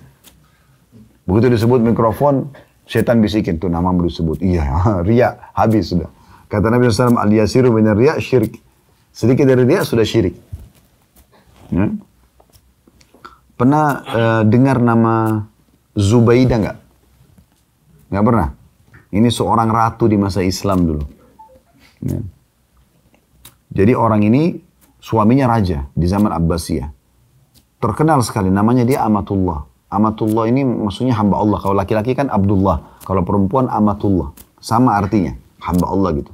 Begitu disebut mikrofon, setan bisikin tuh nama belum disebut. Iya, ria habis sudah. Kata Nabi SAW, al-yasiru benar ria syirik. Sedikit dari ria sudah syirik. Ya. Pernah uh, dengar nama Zubaidah nggak? Nggak pernah? Ini seorang ratu di masa Islam dulu. Ya. Jadi orang ini suaminya raja di zaman Abbasiyah. Terkenal sekali namanya dia Amatullah. Amatullah ini maksudnya hamba Allah. Kalau laki-laki kan Abdullah. Kalau perempuan Amatullah. Sama artinya. Hamba Allah gitu.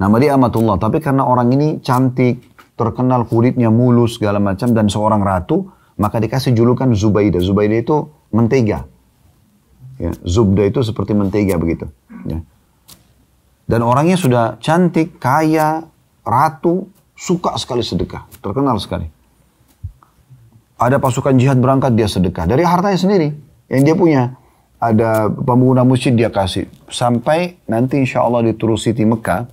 Nama dia Amatullah. Tapi karena orang ini cantik, terkenal kulitnya mulus segala macam dan seorang ratu, maka dikasih julukan Zubaidah. Zubaidah itu mentega. Ya, zubda itu seperti mentega begitu. Ya. Dan orangnya sudah cantik, kaya, ratu, suka sekali sedekah, terkenal sekali. Ada pasukan jihad berangkat dia sedekah dari hartanya sendiri yang dia punya. Ada pembangunan masjid dia kasih sampai nanti insya Allah di Mekah.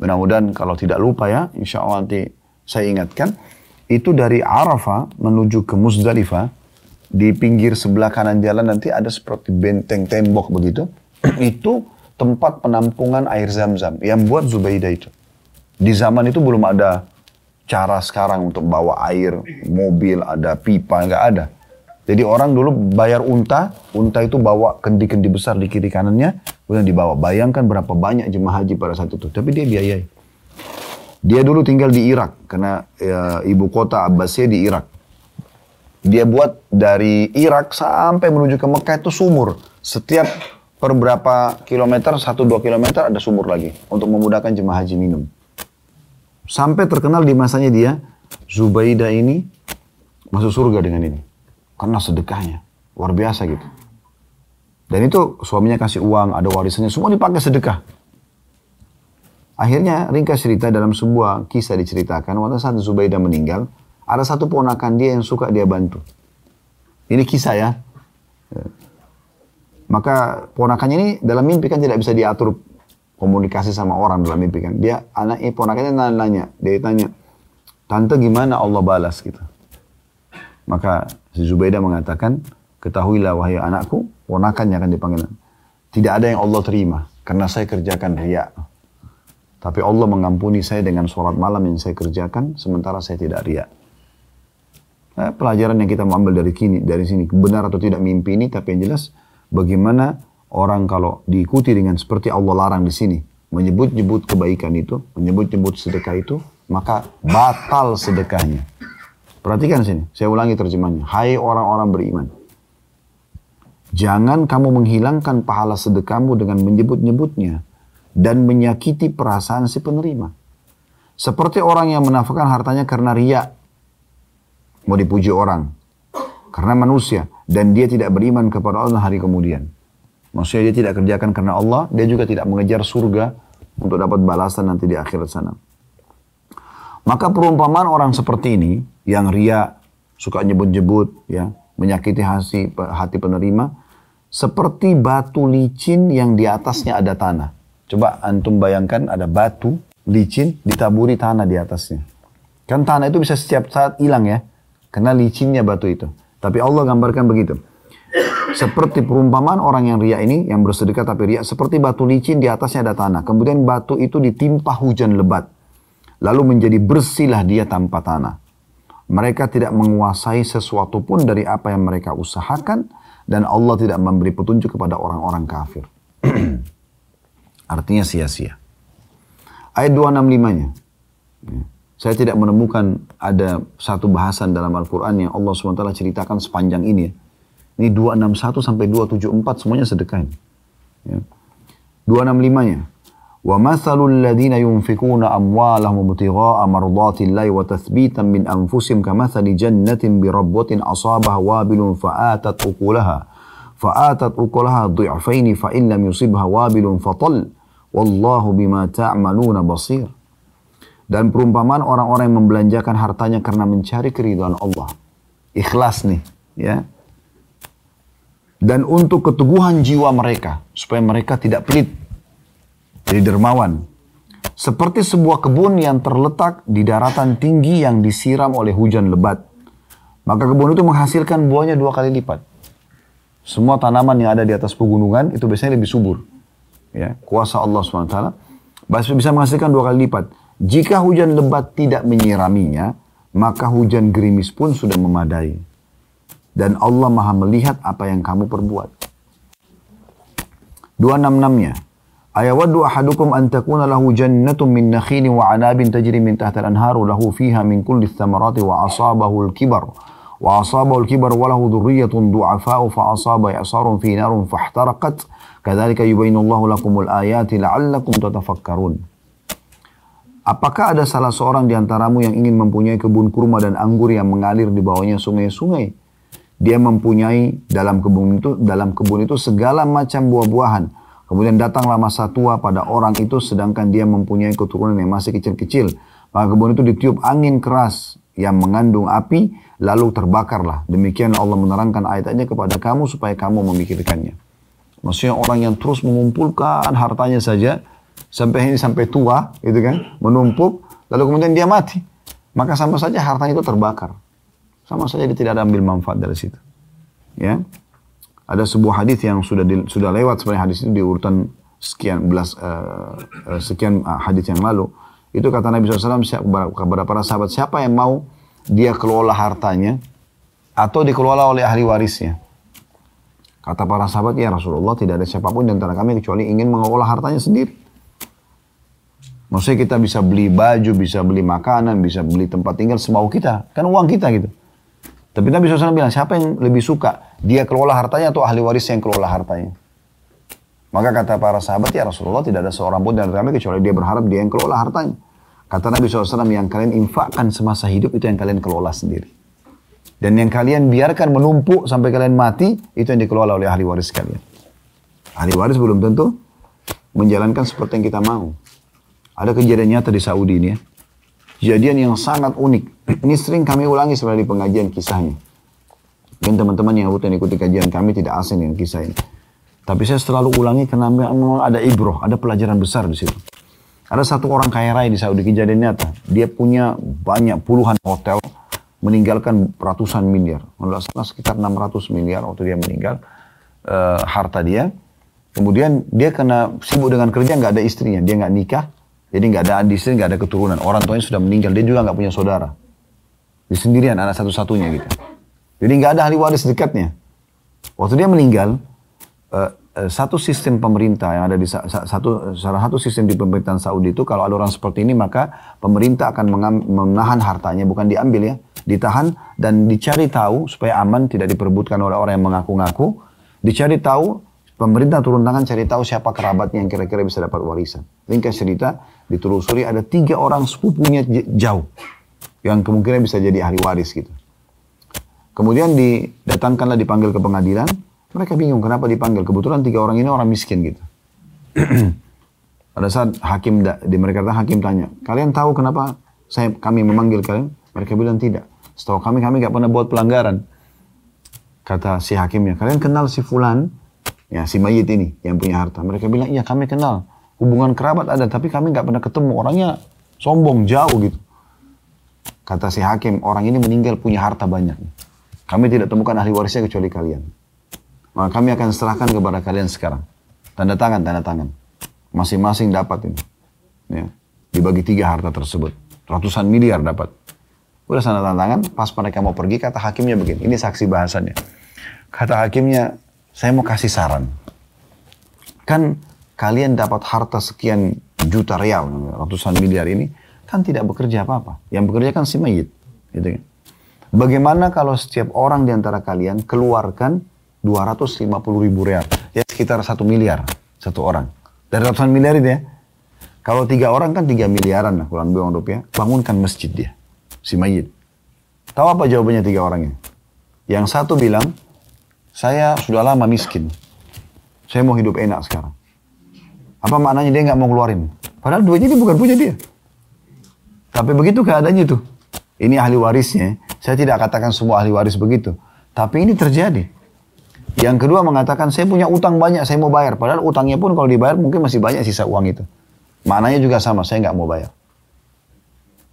Mudah-mudahan kalau tidak lupa ya, insya Allah nanti saya ingatkan. Itu dari Arafah menuju ke Muzdalifah di pinggir sebelah kanan jalan nanti ada seperti benteng tembok begitu. itu tempat penampungan air zam-zam yang buat Zubaidah itu. Di zaman itu belum ada cara sekarang untuk bawa air, mobil, ada pipa, nggak ada. Jadi orang dulu bayar unta, unta itu bawa kendi-kendi besar di kiri kanannya, kemudian dibawa. Bayangkan berapa banyak jemaah haji pada saat itu. Tapi dia biayai. Dia dulu tinggal di Irak, karena ya, ibu kota Abbasiyah di Irak. Dia buat dari Irak sampai menuju ke Mekah itu sumur. Setiap per berapa kilometer, satu dua kilometer ada sumur lagi. Untuk memudahkan jemaah haji minum. Sampai terkenal di masanya dia, Zubaidah ini masuk surga dengan ini. Karena sedekahnya. Luar biasa gitu. Dan itu suaminya kasih uang, ada warisannya, semua dipakai sedekah. Akhirnya ringkas cerita dalam sebuah kisah diceritakan, waktu saat Zubaidah meninggal, ada satu ponakan dia yang suka dia bantu. Ini kisah ya. Maka ponakannya ini dalam mimpi kan tidak bisa diatur komunikasi sama orang dalam mimpi kan. Dia anaknya ponakannya nanya, dia tanya, tante gimana Allah balas gitu. Maka si Zubaidah mengatakan, ketahuilah wahai anakku, ponakannya akan dipanggil. Tidak ada yang Allah terima karena saya kerjakan riak. Tapi Allah mengampuni saya dengan sholat malam yang saya kerjakan, sementara saya tidak riak. Nah, pelajaran yang kita mau ambil dari sini, dari sini benar atau tidak mimpi ini, tapi yang jelas bagaimana orang kalau diikuti dengan seperti Allah larang di sini, menyebut-nyebut kebaikan itu, menyebut-nyebut sedekah itu, maka batal sedekahnya. Perhatikan sini, saya ulangi terjemahnya. Hai orang-orang beriman. Jangan kamu menghilangkan pahala sedekahmu dengan menyebut-nyebutnya dan menyakiti perasaan si penerima. Seperti orang yang menafkahkan hartanya karena riak mau dipuji orang. Karena manusia. Dan dia tidak beriman kepada Allah hari kemudian. Maksudnya dia tidak kerjakan karena Allah, dia juga tidak mengejar surga untuk dapat balasan nanti di akhirat sana. Maka perumpamaan orang seperti ini, yang ria, suka nyebut-nyebut, ya, menyakiti hati, hati penerima, seperti batu licin yang di atasnya ada tanah. Coba antum bayangkan ada batu licin ditaburi tanah di atasnya. Kan tanah itu bisa setiap saat hilang ya. Karena licinnya batu itu. Tapi Allah gambarkan begitu. Seperti perumpamaan orang yang ria ini, yang bersedekah tapi ria, seperti batu licin di atasnya ada tanah. Kemudian batu itu ditimpa hujan lebat. Lalu menjadi bersihlah dia tanpa tanah. Mereka tidak menguasai sesuatu pun dari apa yang mereka usahakan. Dan Allah tidak memberi petunjuk kepada orang-orang kafir. Artinya sia-sia. Ayat 265-nya. Saya tidak menemukan ada satu bahasan dalam Al-Quran yang Allah SWT ceritakan sepanjang ini. Ya. Ini 261 sampai 274 semuanya sedekah ini. Ya. 265-nya. وَمَثَلُ الَّذِينَ يُنْفِقُونَ أَمْوَالَهُمْ ابْتِغَاءَ مَرْضَاتِ اللَّهِ وَتَثْبِيتًا مِنْ أَنفُسِهِمْ كَمَثَلِ جَنَّةٍ بِرَبْوَةٍ أَصَابَهَا وَابِلٌ فَآتَتْ أُكُلَهَا فآتت أكلها ضعفين فإن لم يصبها وابل فطل والله بما تعملون بصير dan perumpamaan orang-orang yang membelanjakan hartanya karena mencari keridhaan Allah. Ikhlas nih, ya. dan untuk keteguhan jiwa mereka, supaya mereka tidak pelit. Jadi dermawan. Seperti sebuah kebun yang terletak di daratan tinggi yang disiram oleh hujan lebat. Maka kebun itu menghasilkan buahnya dua kali lipat. Semua tanaman yang ada di atas pegunungan itu biasanya lebih subur. Ya, kuasa Allah SWT bisa menghasilkan dua kali lipat. Jika hujan lebat tidak menyiraminya, maka hujan gerimis pun sudah memadai. Dan Allah maha melihat apa yang kamu perbuat. 266-nya. Ayawaddu ahadukum an takuna lahu jannatun min nakhilin wa anabin tajri min tahta al-anharu lahu fiha min kulli thamarati wa asabahu al-kibar. Wa asabahu al-kibar wa lahu dhurriyyatun du'afa'u fa asaba ya'sarun fi fahtaraqat. Kadzalika yubayinu Allahu lakumul ayati la'allakum tatafakkarun. Apakah ada salah seorang di antaramu yang ingin mempunyai kebun kurma dan anggur yang mengalir di bawahnya sungai-sungai? Dia mempunyai dalam kebun itu dalam kebun itu segala macam buah-buahan. Kemudian datanglah masa tua pada orang itu sedangkan dia mempunyai keturunan yang masih kecil-kecil. Maka kebun itu ditiup angin keras yang mengandung api lalu terbakarlah. Demikian Allah menerangkan ayatnya kepada kamu supaya kamu memikirkannya. Maksudnya orang yang terus mengumpulkan hartanya saja sampai ini sampai tua, gitu kan, menumpuk, lalu kemudian dia mati. Maka sama saja hartanya itu terbakar. Sama saja dia tidak ada ambil manfaat dari situ. Ya. Ada sebuah hadis yang sudah di, sudah lewat sebenarnya hadis itu di urutan sekian belas uh, sekian uh, hadis yang lalu. Itu kata Nabi SAW kepada para sahabat, siapa yang mau dia kelola hartanya, atau dikelola oleh ahli warisnya. Kata para sahabat, ya Rasulullah tidak ada siapa pun di antara kami kecuali ingin mengelola hartanya sendiri. Maksudnya kita bisa beli baju, bisa beli makanan, bisa beli tempat tinggal semau kita. Kan uang kita gitu. Tapi Nabi SAW bilang, siapa yang lebih suka? Dia kelola hartanya atau ahli waris yang kelola hartanya? Maka kata para sahabat, ya Rasulullah tidak ada seorang pun antara kami kecuali dia berharap dia yang kelola hartanya. Kata Nabi SAW, yang kalian infakkan semasa hidup itu yang kalian kelola sendiri. Dan yang kalian biarkan menumpuk sampai kalian mati, itu yang dikelola oleh ahli waris kalian. Ahli waris belum tentu menjalankan seperti yang kita mau. Ada kejadian nyata di Saudi ini ya. Kejadian yang sangat unik. Ini sering kami ulangi sebenarnya di pengajian kisahnya. Mungkin teman-teman yang rutin ikuti kajian kami tidak asing dengan kisah ini. Tapi saya selalu ulangi karena memang ada ibroh, ada pelajaran besar di situ. Ada satu orang kaya raya di Saudi kejadian nyata. Dia punya banyak puluhan hotel, meninggalkan ratusan miliar. Kalau salah sekitar 600 miliar waktu dia meninggal uh, harta dia. Kemudian dia kena sibuk dengan kerja nggak ada istrinya, dia nggak nikah, jadi nggak ada adik istri, nggak ada keturunan. Orang tuanya sudah meninggal, dia juga nggak punya saudara. Di sendirian, anak satu-satunya gitu. Jadi nggak ada ahli waris dekatnya. Waktu dia meninggal, uh, satu sistem pemerintah yang ada di satu salah satu sistem di pemerintahan Saudi itu kalau ada orang seperti ini maka pemerintah akan menahan hartanya bukan diambil ya ditahan dan dicari tahu supaya aman tidak diperebutkan oleh orang yang mengaku-ngaku dicari tahu pemerintah turun tangan cari tahu siapa kerabatnya yang kira-kira bisa dapat warisan ringkas cerita ditelusuri ada tiga orang sepupunya jauh yang kemungkinan bisa jadi ahli waris gitu kemudian didatangkanlah dipanggil ke pengadilan mereka bingung kenapa dipanggil kebetulan tiga orang ini orang miskin gitu pada saat hakim di mereka hakim tanya kalian tahu kenapa saya kami memanggil kalian mereka bilang tidak Setahu kami, kami nggak pernah buat pelanggaran. Kata si hakimnya, kalian kenal si Fulan? Ya, si mayit ini yang punya harta. Mereka bilang, iya kami kenal. Hubungan kerabat ada, tapi kami nggak pernah ketemu. Orangnya sombong, jauh gitu. Kata si hakim, orang ini meninggal punya harta banyak. Kami tidak temukan ahli warisnya kecuali kalian. Maka kami akan serahkan kepada kalian sekarang. Tanda tangan, tanda tangan. Masing-masing dapat ini. Ya. Dibagi tiga harta tersebut. Ratusan miliar dapat. Udah sana tangan, pas mereka mau pergi, kata hakimnya begini. Ini saksi bahasannya. Kata hakimnya, saya mau kasih saran. Kan kalian dapat harta sekian juta real, ratusan miliar ini, kan tidak bekerja apa-apa. Yang bekerja kan si mayit. Gitu kan. Bagaimana kalau setiap orang di antara kalian keluarkan 250 ribu real? Ya sekitar satu miliar satu orang. Dari ratusan miliar itu ya. Kalau tiga orang kan tiga miliaran lah kurang lebih rupiah. Bangunkan masjid dia si mayit. Tahu apa jawabannya tiga orang ini? Yang satu bilang, saya sudah lama miskin. Saya mau hidup enak sekarang. Apa maknanya dia nggak mau keluarin? Padahal duitnya ini bukan punya dia. Tapi begitu keadaannya itu. Ini ahli warisnya. Saya tidak katakan semua ahli waris begitu. Tapi ini terjadi. Yang kedua mengatakan, saya punya utang banyak, saya mau bayar. Padahal utangnya pun kalau dibayar mungkin masih banyak sisa uang itu. Maknanya juga sama, saya nggak mau bayar.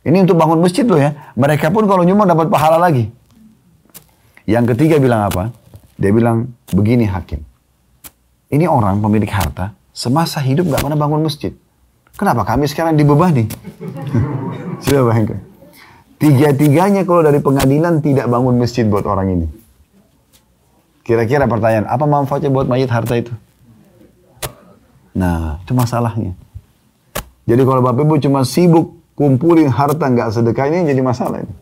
Ini untuk bangun masjid loh ya. Mereka pun kalau nyumbang dapat pahala lagi. Yang ketiga bilang apa? Dia bilang, begini hakim. Ini orang pemilik harta, semasa hidup gak pernah bangun masjid. Kenapa kami sekarang dibebani? Sudah bayangkan. Tiga-tiganya kalau dari pengadilan tidak bangun masjid buat orang ini. Kira-kira pertanyaan, apa manfaatnya buat mayat harta itu? Nah, itu masalahnya. Jadi kalau Bapak Ibu cuma sibuk kumpulin harta nggak sedekah ini jadi masalah ini.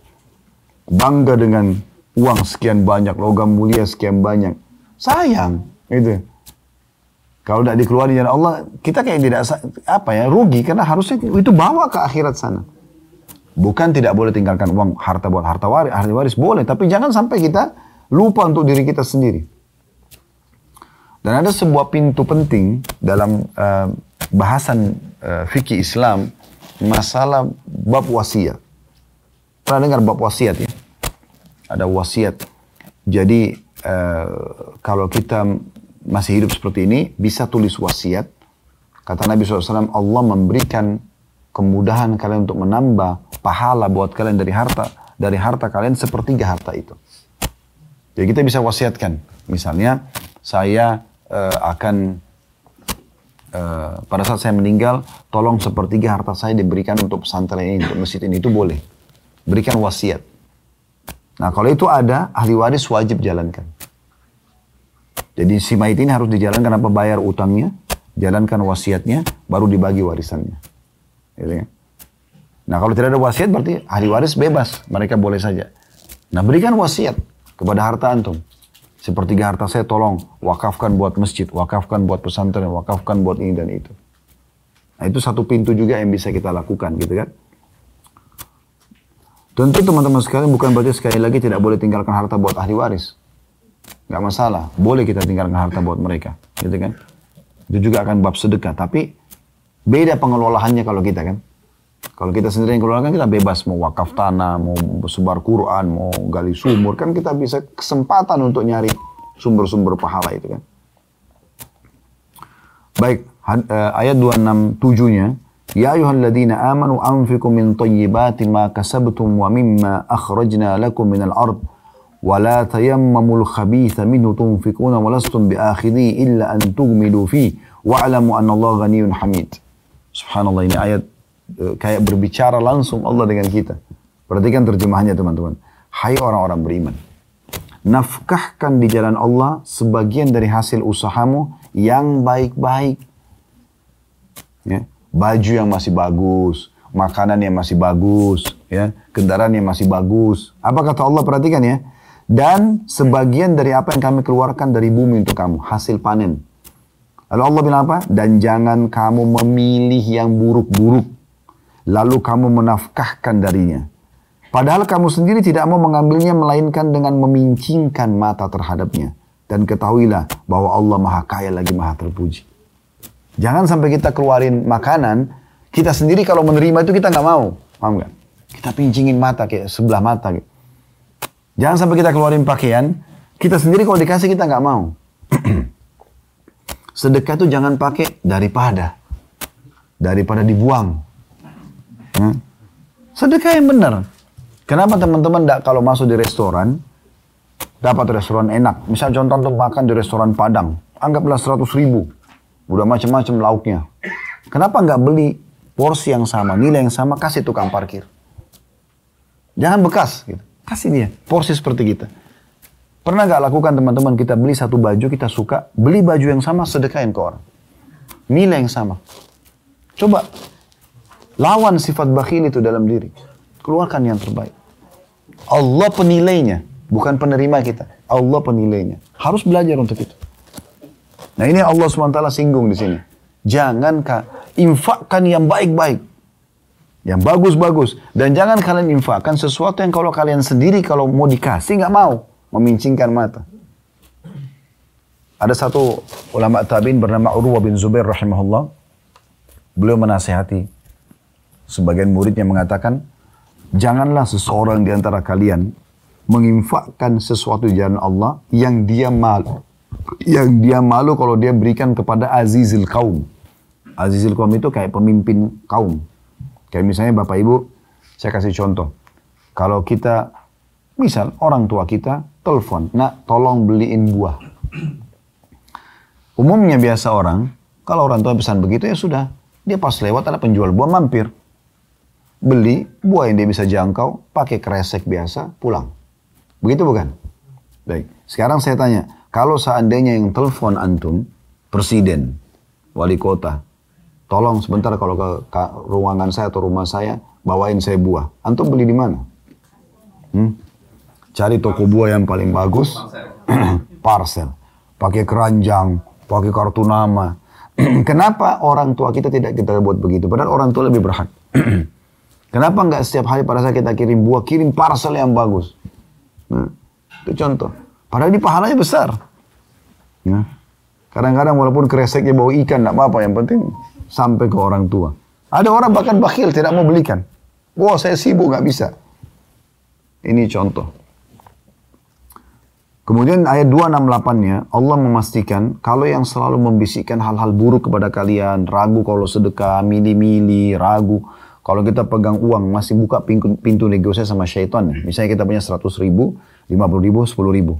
Bangga dengan uang sekian banyak, logam mulia sekian banyak. Sayang, itu. Kalau tidak dikeluarkan dari Allah, kita kayak tidak apa ya rugi karena harusnya itu bawa ke akhirat sana. Bukan tidak boleh tinggalkan uang harta buat harta waris, ahli waris boleh, tapi jangan sampai kita lupa untuk diri kita sendiri. Dan ada sebuah pintu penting dalam uh, bahasan uh, fikih Islam masalah bab wasiat. Pernah dengar bab wasiat ya? Ada wasiat. Jadi uh, kalau kita masih hidup seperti ini, bisa tulis wasiat. Kata Nabi SAW, Allah memberikan kemudahan kalian untuk menambah pahala buat kalian dari harta dari harta kalian sepertiga harta itu. Jadi kita bisa wasiatkan. Misalnya, saya uh, akan Eh, pada saat saya meninggal, tolong sepertiga harta saya diberikan untuk pesantren ini, untuk masjid ini, itu boleh. Berikan wasiat. Nah kalau itu ada, ahli waris wajib jalankan. Jadi si mayit ini harus dijalankan apa bayar utangnya, jalankan wasiatnya, baru dibagi warisannya. Gitu kan? Nah kalau tidak ada wasiat berarti ahli waris bebas, mereka boleh saja. Nah berikan wasiat kepada harta antum. Sepertiga harta saya tolong wakafkan buat masjid, wakafkan buat pesantren, wakafkan buat ini dan itu. Nah itu satu pintu juga yang bisa kita lakukan gitu kan. Tentu teman-teman sekalian bukan berarti sekali lagi tidak boleh tinggalkan harta buat ahli waris. Gak masalah, boleh kita tinggalkan harta buat mereka, gitu kan. Itu juga akan bab sedekah, tapi beda pengelolaannya kalau kita kan. Kalau kita sendiri yang keluarkan kita bebas mau wakaf tanah, mau sebar Quran, mau gali sumur kan kita bisa kesempatan untuk nyari sumber-sumber pahala itu kan. Baik, eh, ayat 267-nya Ya ayyuhalladzina amanu anfiqu min tayyibati ma kasabtum wa mimma akhrajna lakum minal ard tayammamul khabitha minhu tunfiquna wa lastum biakhidhi illa an tughmidu fi wa'lamu anna Allah ghaniyun hamid. Subhanallah ini ayat uh, kayak berbicara langsung Allah dengan kita. Perhatikan terjemahannya teman-teman. Hai orang-orang beriman. Nafkahkan di jalan Allah sebagian dari hasil usahamu yang baik-baik. Ya baju yang masih bagus, makanan yang masih bagus, ya, kendaraan yang masih bagus. Apa kata Allah perhatikan ya? Dan sebagian dari apa yang kami keluarkan dari bumi untuk kamu, hasil panen. Lalu Allah bilang apa? Dan jangan kamu memilih yang buruk-buruk. Lalu kamu menafkahkan darinya. Padahal kamu sendiri tidak mau mengambilnya melainkan dengan memincingkan mata terhadapnya. Dan ketahuilah bahwa Allah maha kaya lagi maha terpuji. Jangan sampai kita keluarin makanan, kita sendiri kalau menerima itu kita nggak mau. Paham nggak? Kita pincingin mata kayak sebelah mata. Gitu. Jangan sampai kita keluarin pakaian, kita sendiri kalau dikasih kita nggak mau. Sedekah itu jangan pakai daripada. Daripada dibuang. Hmm? Sedekah yang benar. Kenapa teman-teman kalau masuk di restoran, dapat restoran enak. Misal contoh untuk makan di restoran Padang, anggaplah 100 ribu. Udah macam-macam lauknya. Kenapa nggak beli porsi yang sama, nilai yang sama, kasih tukang parkir. Jangan bekas, gitu. Kasih dia porsi seperti kita. Pernah nggak lakukan teman-teman kita beli satu baju kita suka, beli baju yang sama sedekahin ke orang. Nilai yang sama. Coba lawan sifat bakhil itu dalam diri. Keluarkan yang terbaik. Allah penilainya, bukan penerima kita. Allah penilainya. Harus belajar untuk itu. Nah ini Allah SWT singgung di sini. Jangan infakkan yang baik-baik. Yang bagus-bagus. Dan jangan kalian infakkan sesuatu yang kalau kalian sendiri kalau mau dikasih nggak mau. Memincingkan mata. Ada satu ulama tabi'in bernama Urwa bin Zubair rahimahullah. Beliau menasehati sebagian murid yang mengatakan, janganlah seseorang di antara kalian menginfakkan sesuatu jalan Allah yang dia malu yang dia malu kalau dia berikan kepada azizil kaum. Azizil kaum itu kayak pemimpin kaum. Kayak misalnya Bapak Ibu, saya kasih contoh. Kalau kita, misal orang tua kita telepon, nak tolong beliin buah. Umumnya biasa orang, kalau orang tua pesan begitu ya sudah. Dia pas lewat ada penjual buah mampir. Beli buah yang dia bisa jangkau, pakai kresek biasa, pulang. Begitu bukan? Baik. Sekarang saya tanya, kalau seandainya yang telepon antum, presiden, wali kota, tolong sebentar kalau ke, ke ruangan saya atau rumah saya, bawain saya buah. Antum beli di mana? Hmm? Cari toko buah yang paling bagus, parcel. Pakai keranjang, pakai kartu nama. Kenapa orang tua kita tidak kita buat begitu? Padahal orang tua lebih berhak. Kenapa nggak setiap hari pada saat kita kirim buah, kirim parcel yang bagus? Nah, itu contoh. Padahal ini pahalanya besar. Ya. Kadang-kadang walaupun kreseknya bawa ikan, tidak apa-apa. Yang penting sampai ke orang tua. Ada orang bahkan bakhil, tidak mau belikan. Wah saya sibuk, nggak bisa. Ini contoh. Kemudian ayat 268-nya, Allah memastikan kalau yang selalu membisikkan hal-hal buruk kepada kalian, ragu kalau sedekah, mili-mili, ragu. Kalau kita pegang uang, masih buka pintu, pintu negosiasi sama syaitan. Misalnya kita punya 100 ribu, 50 ribu, 10 ribu.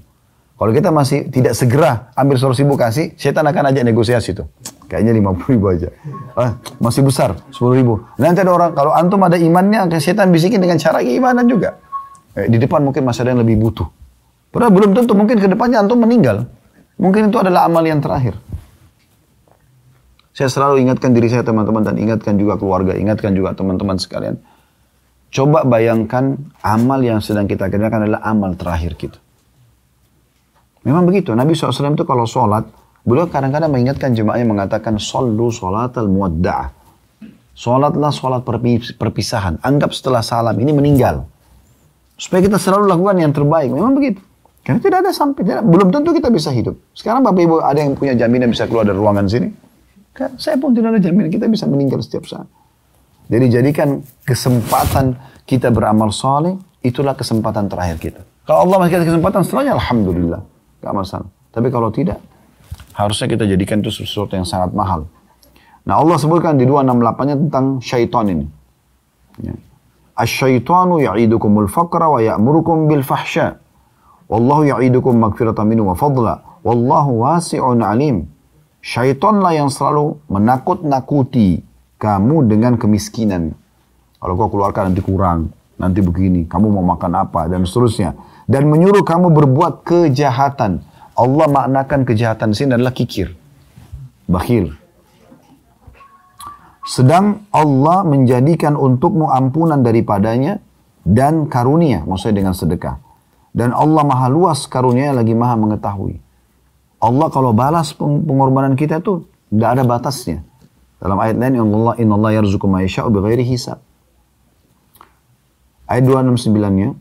Kalau kita masih tidak segera ambil solusi ribu kasih, setan akan ajak negosiasi tuh. Kayaknya lima puluh ribu aja. Ah, masih besar, sepuluh ribu. Nanti ada orang, kalau antum ada imannya, setan bisikin dengan cara keimanan juga. Eh, di depan mungkin masih ada yang lebih butuh. Padahal belum tentu mungkin ke depannya antum meninggal. Mungkin itu adalah amal yang terakhir. Saya selalu ingatkan diri saya teman-teman dan ingatkan juga keluarga, ingatkan juga teman-teman sekalian. Coba bayangkan amal yang sedang kita kerjakan adalah amal terakhir kita. Memang begitu. Nabi SAW itu kalau sholat, beliau kadang-kadang mengingatkan jemaahnya mengatakan, Sallu sholat al-muwadda'ah. Sholatlah sholat perpisahan. Anggap setelah salam ini meninggal. Supaya kita selalu lakukan yang terbaik. Memang begitu. Karena tidak ada sampai, tidak, belum tentu kita bisa hidup. Sekarang Bapak Ibu ada yang punya jaminan bisa keluar dari ruangan sini? Kan saya pun tidak ada jaminan kita bisa meninggal setiap saat. Jadi jadikan kesempatan kita beramal soleh, itulah kesempatan terakhir kita. Kalau Allah masih kasih kesempatan setelahnya, Alhamdulillah. Gak masalah. Tapi kalau tidak, harusnya kita jadikan itu sesuatu yang sangat mahal. Nah Allah sebutkan di 268-nya tentang syaitan ini. Ya. Asyaitanu ya'idukumul faqra wa ya'murukum bil fahsya. Wallahu ya'idukum magfiratan minhu wa fadla. Wallahu wasi'un alim. Syaitanlah yang selalu menakut-nakuti kamu dengan kemiskinan. Kalau kau keluarkan nanti kurang, nanti begini, kamu mau makan apa, dan seterusnya. Dan menyuruh kamu berbuat kejahatan. Allah maknakan kejahatan sini adalah kikir. Bakhil. Sedang Allah menjadikan untukmu ampunan daripadanya dan karunia, maksudnya dengan sedekah. Dan Allah maha luas karunia lagi maha mengetahui. Allah kalau balas pengorbanan kita itu tidak ada batasnya. Dalam ayat lain Allah inna Allah yarzuqu ma yasha'u bighairi hisab. Ayat 269-nya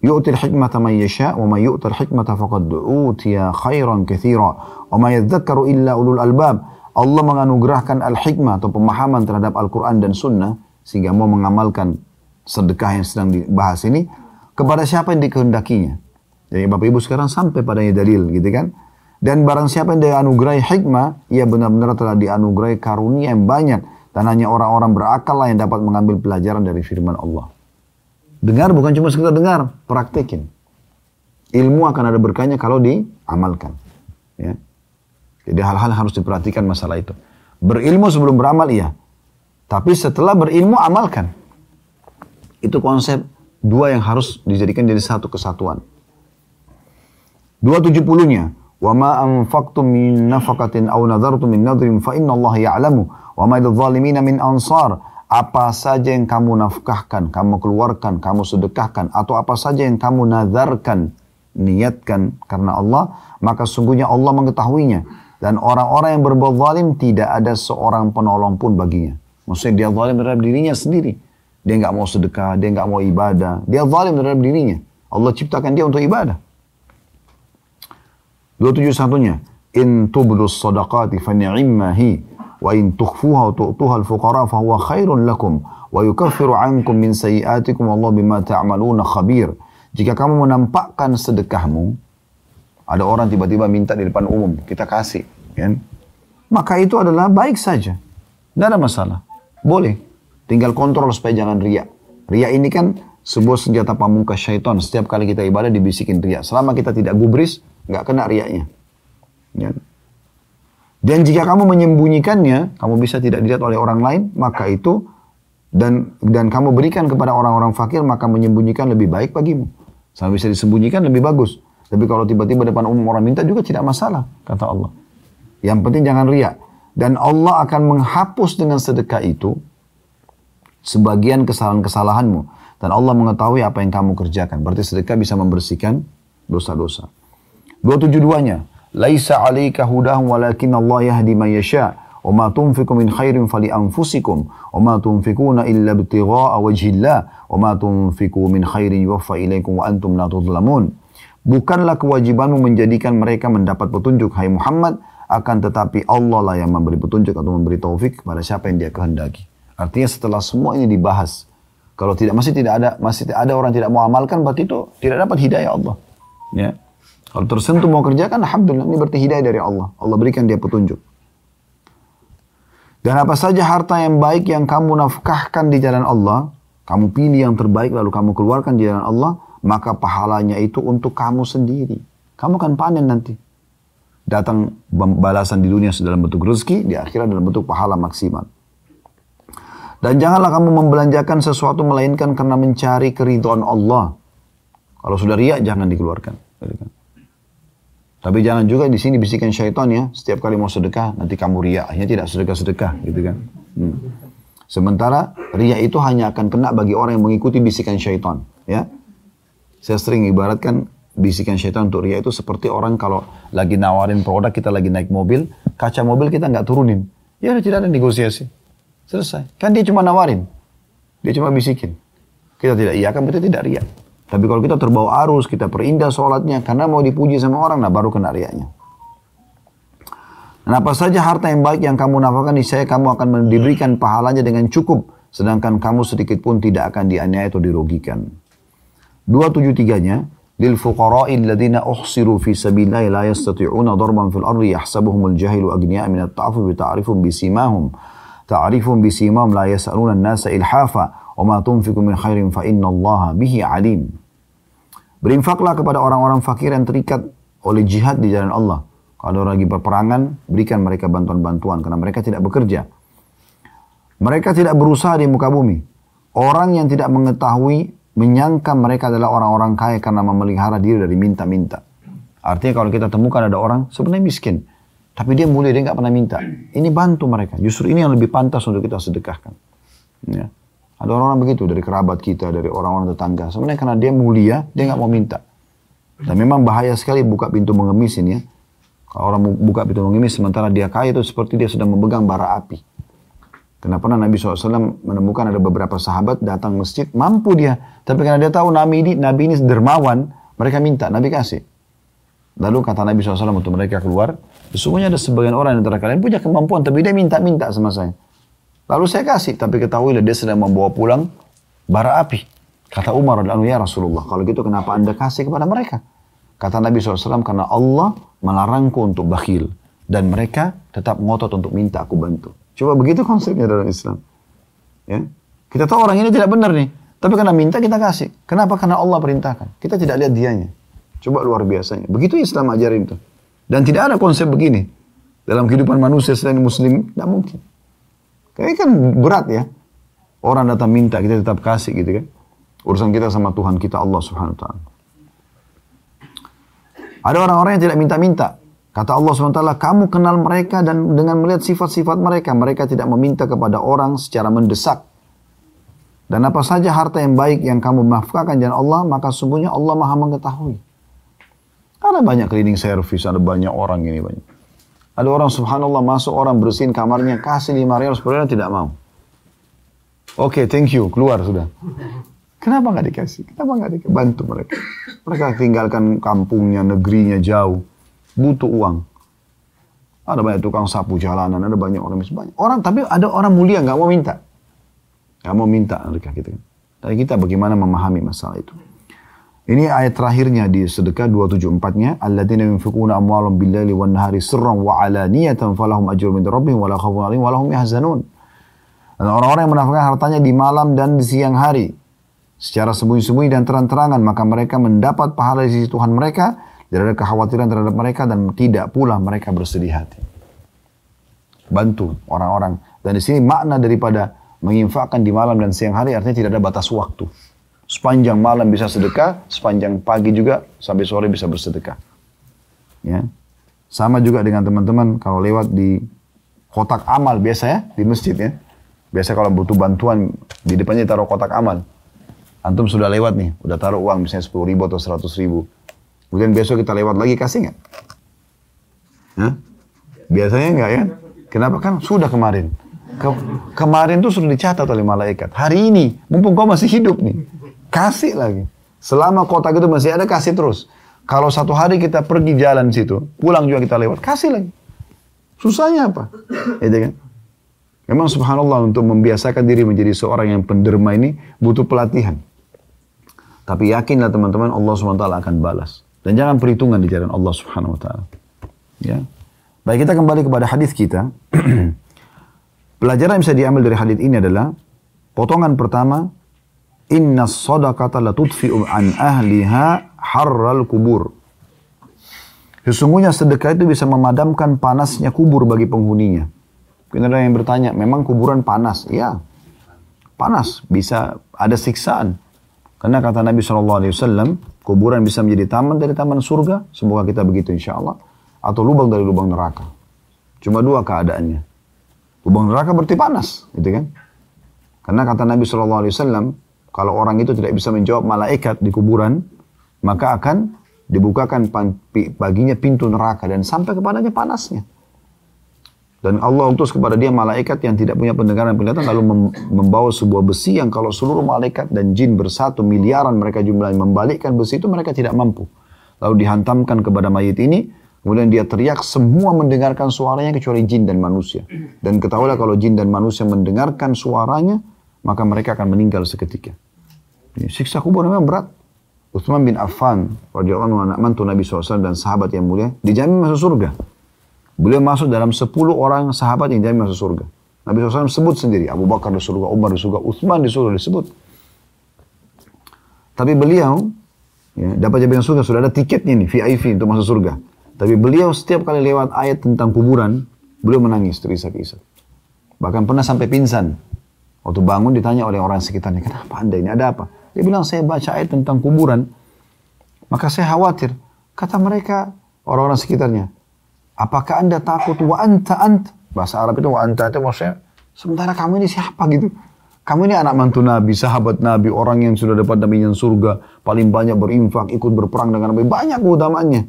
Man yasha' wa man yu'til hikmata faqad utiya khairan katsira wa ma yadhakkaru illa ulul albab. Allah menganugerahkan al-hikmah atau pemahaman terhadap Al-Quran dan Sunnah sehingga mau mengamalkan sedekah yang sedang dibahas ini kepada siapa yang dikehendakinya. Jadi Bapak Ibu sekarang sampai padanya dalil gitu kan. Dan barang siapa yang dianugerahi hikmah, ia benar-benar telah dianugerahi karunia yang banyak. Dan hanya orang-orang berakal lah yang dapat mengambil pelajaran dari firman Allah. Dengar bukan cuma sekedar dengar, praktekin. Ilmu akan ada berkahnya kalau diamalkan. Ya. Jadi hal-hal harus diperhatikan masalah itu. Berilmu sebelum beramal iya. Tapi setelah berilmu amalkan. Itu konsep dua yang harus dijadikan jadi satu kesatuan. Dua tujuh puluhnya. وما أنفقتم من نفقة أو نذرتم من نذر فإن الله يعلم وما للظالمين من أنصار apa saja yang kamu nafkahkan, kamu keluarkan, kamu sedekahkan, atau apa saja yang kamu nazarkan, niatkan karena Allah, maka sungguhnya Allah mengetahuinya. Dan orang-orang yang berbuat zalim tidak ada seorang penolong pun baginya. Maksudnya dia zalim terhadap dirinya sendiri. Dia nggak mau sedekah, dia nggak mau ibadah. Dia zalim terhadap dirinya. Allah ciptakan dia untuk ibadah. 271-nya. In tubdus sadaqati fa wa in tukhfuha wa tu'tuha al-fuqara fa huwa khairun lakum wa yukaffiru ankum min sayiatikum Allah bima ta'maluna khabir. Jika kamu menampakkan sedekahmu, ada orang tiba-tiba minta di depan umum, kita kasih, kan? Maka itu adalah baik saja. Tidak ada masalah. Boleh. Tinggal kontrol supaya jangan riak. Riak ini kan sebuah senjata pamungkas syaitan. Setiap kali kita ibadah dibisikin riak. Selama kita tidak gubris, nggak kena riaknya. Ya. Dan jika kamu menyembunyikannya, kamu bisa tidak dilihat oleh orang lain, maka itu dan dan kamu berikan kepada orang-orang fakir, maka menyembunyikan lebih baik bagimu. Sama bisa disembunyikan lebih bagus. Tapi kalau tiba-tiba depan umum orang minta juga tidak masalah, kata Allah. Yang penting jangan riak. Dan Allah akan menghapus dengan sedekah itu sebagian kesalahan-kesalahanmu. Dan Allah mengetahui apa yang kamu kerjakan. Berarti sedekah bisa membersihkan dosa-dosa. 272-nya. Laisa 'alaika hudahum walakin Allah yahdi man yasha. Wa ma tunfiqu min khairin fali anfusikum wa ma tunfiquna illa ibtigha'a wajhillah wa ma tunfiqu min khairin yuwaffa ilaikum wa antum la tudlamun. Bukanlah kewajibanmu menjadikan mereka mendapat petunjuk hai Muhammad akan tetapi Allah lah yang memberi petunjuk atau memberi taufik kepada siapa yang dia kehendaki. Artinya setelah semua ini dibahas, kalau tidak masih tidak ada masih ada orang tidak mau amalkan berarti itu tidak dapat hidayah Allah. Ya. Kalau tersentuh mau kerjakan, Alhamdulillah ini berarti hidayah dari Allah. Allah berikan dia petunjuk. Dan apa saja harta yang baik yang kamu nafkahkan di jalan Allah, kamu pilih yang terbaik lalu kamu keluarkan di jalan Allah, maka pahalanya itu untuk kamu sendiri. Kamu akan panen nanti. Datang balasan di dunia dalam bentuk rezeki, di akhirat dalam bentuk pahala maksimal. Dan janganlah kamu membelanjakan sesuatu melainkan karena mencari keridhaan Allah Kalau sudah riak jangan dikeluarkan. Tapi jangan juga di sini bisikan syaitan ya, setiap kali mau sedekah nanti kamu riak, akhirnya tidak sedekah-sedekah gitu kan. Hmm. Sementara riak itu hanya akan kena bagi orang yang mengikuti bisikan syaitan ya. Saya sering ibaratkan bisikan syaitan untuk riak itu seperti orang kalau lagi nawarin produk, kita lagi naik mobil, kaca mobil kita nggak turunin. Ya tidak ada negosiasi. Selesai. Kan dia cuma nawarin. Dia cuma bisikin. Kita tidak iya kan berarti tidak riak. Tapi kalau kita terbawa arus, kita perindah sholatnya karena mau dipuji sama orang, nah baru kena riaknya. Dan apa saja harta yang baik yang kamu nafkahkan, saya kamu akan diberikan pahalanya dengan cukup. Sedangkan kamu sedikit pun tidak akan dianiaya atau dirugikan. 273-nya, lil fuqara'i alladhina uhsiru fi sabilillahi la yastati'una darban fil ardi yahsabuhumul jahilu agniya min at-ta'affuf bi ta'rifum bisimahum ta'rifum bisimahum la yas'aluna an-nasa ilhafa wa ma tunfiqu min khairin fa inna Allah bihi alim Berinfaklah kepada orang-orang fakir yang terikat oleh jihad di jalan Allah. Kalau lagi berperangan, berikan mereka bantuan-bantuan karena mereka tidak bekerja. Mereka tidak berusaha di muka bumi. Orang yang tidak mengetahui menyangka mereka adalah orang-orang kaya karena memelihara diri dari minta-minta. Artinya kalau kita temukan ada orang sebenarnya miskin, tapi dia mulia dia nggak pernah minta. Ini bantu mereka. Justru ini yang lebih pantas untuk kita sedekahkan. Ya. Ada orang-orang begitu dari kerabat kita, dari orang-orang tetangga. Sebenarnya karena dia mulia, dia nggak mau minta. Dan memang bahaya sekali buka pintu mengemis ini ya. Kalau orang buka pintu mengemis sementara dia kaya itu seperti dia sedang memegang bara api. Kenapa Nabi SAW menemukan ada beberapa sahabat datang masjid, mampu dia. Tapi karena dia tahu Nabi ini, Nabi ini dermawan, mereka minta, Nabi kasih. Lalu kata Nabi SAW untuk mereka keluar, sesungguhnya ada sebagian orang yang antara kalian punya kemampuan, tapi dia minta-minta sama saya. Lalu saya kasih, tapi ketahuilah dia sedang membawa pulang bara api. Kata Umar radhiyallahu ya Rasulullah, kalau gitu kenapa anda kasih kepada mereka? Kata Nabi SAW, karena Allah melarangku untuk bakhil. Dan mereka tetap ngotot untuk minta aku bantu. Coba begitu konsepnya dalam Islam. Ya. Kita tahu orang ini tidak benar nih. Tapi karena minta kita kasih. Kenapa? Karena Allah perintahkan. Kita tidak lihat dianya. Coba luar biasanya. Begitu Islam ajarin itu. Dan tidak ada konsep begini. Dalam kehidupan manusia selain muslim, tidak mungkin. Kayaknya kan berat ya. Orang datang minta, kita tetap kasih gitu kan. Urusan kita sama Tuhan kita Allah subhanahu wa ta'ala. Ada orang-orang yang tidak minta-minta. Kata Allah SWT, kamu kenal mereka dan dengan melihat sifat-sifat mereka, mereka tidak meminta kepada orang secara mendesak. Dan apa saja harta yang baik yang kamu maafkan jalan Allah, maka sungguhnya Allah maha mengetahui. Ada banyak cleaning service, ada banyak orang ini banyak. Ada orang subhanallah masuk orang bersihin kamarnya kasih lima rial sepuluh tidak mau. Oke, okay, thank you, keluar sudah. Kenapa nggak dikasih? Kenapa nggak dikasih? Bantu mereka. Mereka tinggalkan kampungnya, negerinya jauh, butuh uang. Ada banyak tukang sapu jalanan, ada banyak orang. Banyak. Orang, tapi ada orang mulia nggak mau minta. Nggak mau minta mereka gitu kan. Tapi kita bagaimana memahami masalah itu? Ini ayat terakhirnya di sedekah 274-nya, alladzina yunfiquna amwalahum bil-laili wan-nahari sirran wa alaniyatan falahum ajrun min rabbihim wa la khaufun 'alaihim wa lahum yahzanun. Orang-orang yang menafkahkan hartanya di malam dan di siang hari secara sembunyi-sembunyi dan terang-terangan maka mereka mendapat pahala di sisi Tuhan mereka tidak ada kekhawatiran terhadap mereka dan tidak pula mereka bersedih hati. Bantu orang-orang dan di sini makna daripada menginfakkan di malam dan siang hari artinya tidak ada batas waktu. Sepanjang malam bisa sedekah, sepanjang pagi juga sampai sore bisa bersedekah. Ya. Sama juga dengan teman-teman kalau lewat di kotak amal biasa ya di masjid ya. Biasa kalau butuh bantuan di depannya taruh kotak amal. Antum sudah lewat nih, udah taruh uang misalnya 10 ribu atau 100 ribu. Kemudian besok kita lewat lagi kasih nggak? Hah? Biasanya nggak ya? Kenapa kan sudah kemarin? Ke kemarin tuh sudah dicatat oleh malaikat. Hari ini, mumpung kau masih hidup nih, Kasih lagi. Selama kotak itu masih ada, kasih terus. Kalau satu hari kita pergi jalan situ, pulang juga kita lewat, kasih lagi. Susahnya apa? Itu kan? Memang subhanallah untuk membiasakan diri menjadi seorang yang penderma ini butuh pelatihan. Tapi yakinlah teman-teman Allah SWT akan balas. Dan jangan perhitungan di jalan Allah Subhanahu. Ya. Baik kita kembali kepada hadis kita. Pelajaran yang bisa diambil dari hadis ini adalah potongan pertama Inna sadaqata la tudfi'u an ahliha harral kubur. Sesungguhnya sedekah itu bisa memadamkan panasnya kubur bagi penghuninya. Mungkin ada yang bertanya, memang kuburan panas? Ya, panas. Bisa ada siksaan. Karena kata Nabi SAW, kuburan bisa menjadi taman dari taman surga, semoga kita begitu insya Allah, atau lubang dari lubang neraka. Cuma dua keadaannya. Lubang neraka berarti panas, gitu kan? Karena kata Nabi SAW, kalau orang itu tidak bisa menjawab malaikat di kuburan, maka akan dibukakan baginya pintu neraka dan sampai kepadanya panasnya. Dan Allah utus kepada dia malaikat yang tidak punya pendengaran penglihatan lalu membawa sebuah besi yang kalau seluruh malaikat dan jin bersatu miliaran mereka jumlahnya membalikkan besi itu mereka tidak mampu. Lalu dihantamkan kepada mayit ini, kemudian dia teriak semua mendengarkan suaranya kecuali jin dan manusia. Dan ketahuilah kalau jin dan manusia mendengarkan suaranya, maka mereka akan meninggal seketika. Siksa kubur memang berat. Utsman bin Affan radhiyallahu anhu mantu Nabi SAW dan sahabat yang mulia dijamin masuk surga. Beliau masuk dalam 10 orang sahabat yang dijamin masuk surga. Nabi SAW sebut sendiri, Abu Bakar di surga, Umar di surga, Utsman di surga disebut. Tapi beliau ya, dapat jaminan surga, sudah ada tiketnya nih, VIP untuk masuk surga. Tapi beliau setiap kali lewat ayat tentang kuburan, beliau menangis terisak-isak. Bahkan pernah sampai pingsan. Waktu bangun ditanya oleh orang sekitarnya, kenapa anda ini, ada apa? Dia bilang, saya baca ayat tentang kuburan. Maka saya khawatir. Kata mereka, orang-orang sekitarnya, apakah anda takut wa anta ant? Bahasa Arab itu wa anta itu maksudnya, sementara kamu ini siapa gitu? Kamu ini anak mantu Nabi, sahabat Nabi, orang yang sudah dapat yang surga, paling banyak berinfak, ikut berperang dengan Nabi, banyak keutamaannya.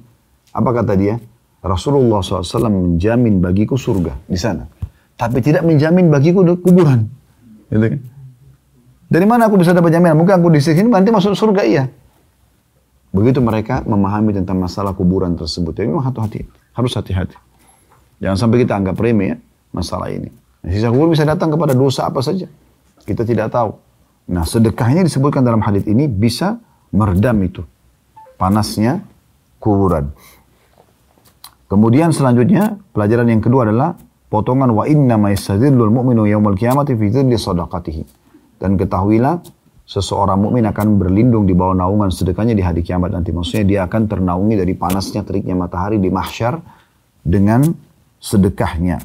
Apa kata dia? Rasulullah SAW menjamin bagiku surga di sana. Tapi tidak menjamin bagiku kuburan. Gitu kan? Dari mana aku bisa dapat jaminan? Mungkin aku di sini nanti masuk surga iya. Begitu mereka memahami tentang masalah kuburan tersebut. Jadi memang hati-hati. Harus hati-hati. Jangan sampai kita anggap remeh ya masalah ini. Nah, sisa kubur bisa datang kepada dosa apa saja. Kita tidak tahu. Nah sedekah ini disebutkan dalam hadis ini bisa meredam itu. Panasnya kuburan. Kemudian selanjutnya pelajaran yang kedua adalah potongan wa inna ma yastadillul mu'minu yaumal qiyamati fi dhilli sadaqatihi. Dan ketahuilah seseorang mukmin akan berlindung di bawah naungan sedekahnya di hari kiamat nanti. Maksudnya dia akan ternaungi dari panasnya teriknya matahari di mahsyar dengan sedekahnya.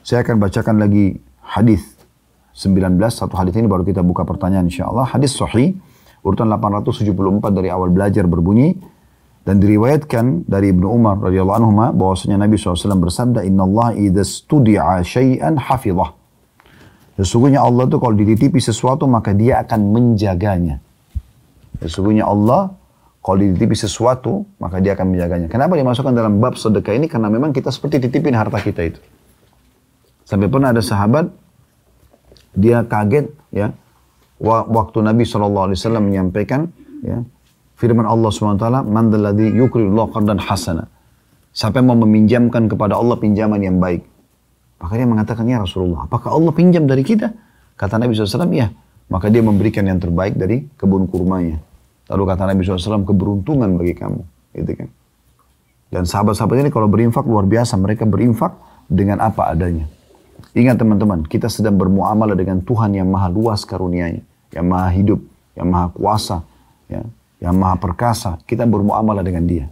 Saya akan bacakan lagi hadis 19 satu hadis ini baru kita buka pertanyaan insyaallah. Hadis sahih urutan 874 dari awal belajar berbunyi dan diriwayatkan dari Ibnu Umar radhiyallahu anhu bahwasanya Nabi SAW bersabda, Inna Allah idha studi'a syai'an hafidhah. Sesungguhnya Allah itu kalau dititipi sesuatu maka dia akan menjaganya. Sesungguhnya Allah kalau dititipi sesuatu maka dia akan menjaganya. Kenapa dimasukkan dalam bab sedekah ini? Karena memang kita seperti titipin harta kita itu. Sampai pernah ada sahabat dia kaget ya waktu Nabi SAW menyampaikan ya firman Allah SWT, Man dalladhi yukridullah qardan hasana. Siapa yang mau meminjamkan kepada Allah pinjaman yang baik. Maka dia mengatakan, ya Rasulullah, apakah Allah pinjam dari kita? Kata Nabi SAW, ya. Maka dia memberikan yang terbaik dari kebun kurmanya. Lalu kata Nabi SAW, keberuntungan bagi kamu. Gitu kan. Dan sahabat-sahabat ini kalau berinfak luar biasa. Mereka berinfak dengan apa adanya. Ingat teman-teman, kita sedang bermuamalah dengan Tuhan yang maha luas karunianya. Yang maha hidup, yang maha kuasa. Ya, yang maha perkasa, kita bermuamalah dengan dia.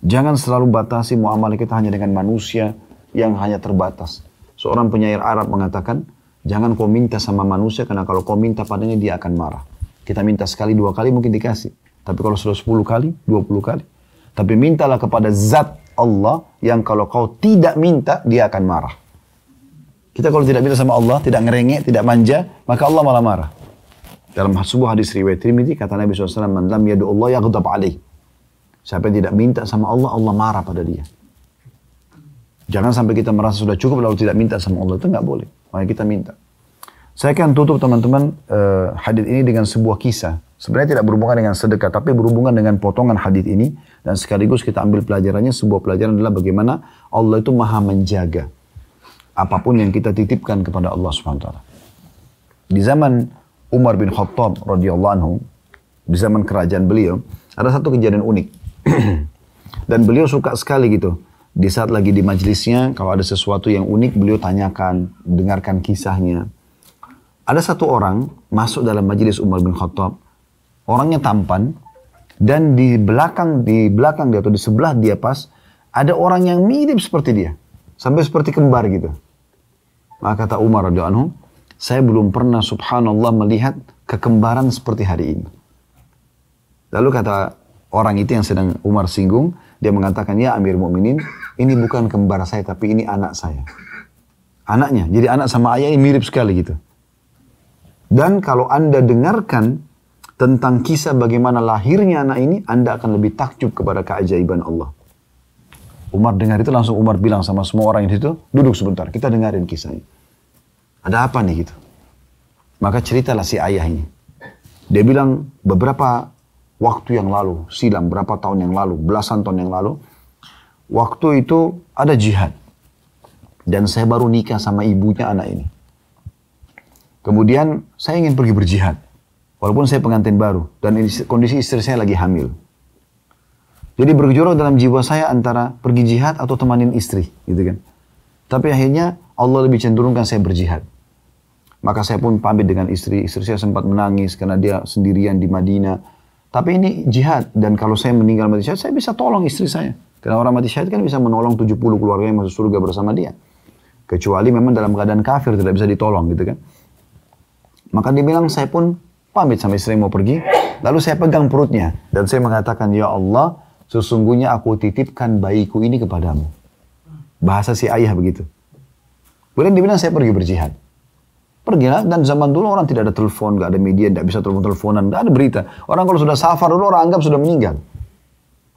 Jangan selalu batasi muamalah kita hanya dengan manusia yang hanya terbatas. Seorang penyair Arab mengatakan, jangan kau minta sama manusia karena kalau kau minta padanya dia akan marah. Kita minta sekali dua kali mungkin dikasih. Tapi kalau sudah sepuluh kali, dua puluh kali. Tapi mintalah kepada zat Allah yang kalau kau tidak minta dia akan marah. Kita kalau tidak minta sama Allah, tidak ngerengek, tidak manja, maka Allah malah marah. Dalam sebuah hadis riwayat Tirmidzi kata Nabi SAW, "Man lam yadu Allah yaghdab alaih." Siapa yang tidak minta sama Allah, Allah marah pada dia. Jangan sampai kita merasa sudah cukup lalu tidak minta sama Allah. Itu nggak boleh. Makanya kita minta. Saya akan tutup teman-teman uh, hadis ini dengan sebuah kisah. Sebenarnya tidak berhubungan dengan sedekah, tapi berhubungan dengan potongan hadis ini. Dan sekaligus kita ambil pelajarannya, sebuah pelajaran adalah bagaimana Allah itu maha menjaga. Apa pun yang kita titipkan kepada Allah SWT. Di zaman Umar bin Khattab radhiyallahu anhu di zaman kerajaan beliau ada satu kejadian unik. Dan beliau suka sekali gitu. Di saat lagi di majelisnya, kalau ada sesuatu yang unik, beliau tanyakan, dengarkan kisahnya. Ada satu orang masuk dalam majelis Umar bin Khattab. Orangnya tampan, dan di belakang di belakang dia atau di sebelah dia pas ada orang yang mirip seperti dia sampai seperti kembar gitu maka kata Umar radhiyallahu anhu saya belum pernah subhanallah melihat kekembaran seperti hari ini. Lalu kata orang itu yang sedang Umar singgung, dia mengatakan, ya Amir Mu'minin, ini bukan kembar saya, tapi ini anak saya. Anaknya, jadi anak sama ayah ini mirip sekali gitu. Dan kalau anda dengarkan tentang kisah bagaimana lahirnya anak ini, anda akan lebih takjub kepada keajaiban Allah. Umar dengar itu langsung Umar bilang sama semua orang di situ, duduk sebentar, kita dengarin kisahnya. Ada apa nih gitu? Maka ceritalah si ayah ini. Dia bilang beberapa waktu yang lalu, silam berapa tahun yang lalu, belasan tahun yang lalu, waktu itu ada jihad. Dan saya baru nikah sama ibunya anak ini. Kemudian saya ingin pergi berjihad. Walaupun saya pengantin baru. Dan kondisi istri saya lagi hamil. Jadi bergejolak dalam jiwa saya antara pergi jihad atau temanin istri. gitu kan. Tapi akhirnya Allah lebih cenderungkan saya berjihad. Maka saya pun pamit dengan istri. Istri saya sempat menangis karena dia sendirian di Madinah tapi ini jihad dan kalau saya meninggal mati syahid, saya bisa tolong istri saya. Karena orang mati syahid kan bisa menolong 70 keluarga yang masuk surga bersama dia. Kecuali memang dalam keadaan kafir tidak bisa ditolong gitu kan. Maka dia bilang saya pun pamit sama istri mau pergi. Lalu saya pegang perutnya dan saya mengatakan ya Allah sesungguhnya aku titipkan bayiku ini kepadamu. Bahasa si ayah begitu. Kemudian dia bilang saya pergi berjihad. Pergilah dan zaman dulu orang tidak ada telepon, nggak ada media, nggak bisa telepon-teleponan, nggak ada berita. Orang kalau sudah safar dulu orang anggap sudah meninggal.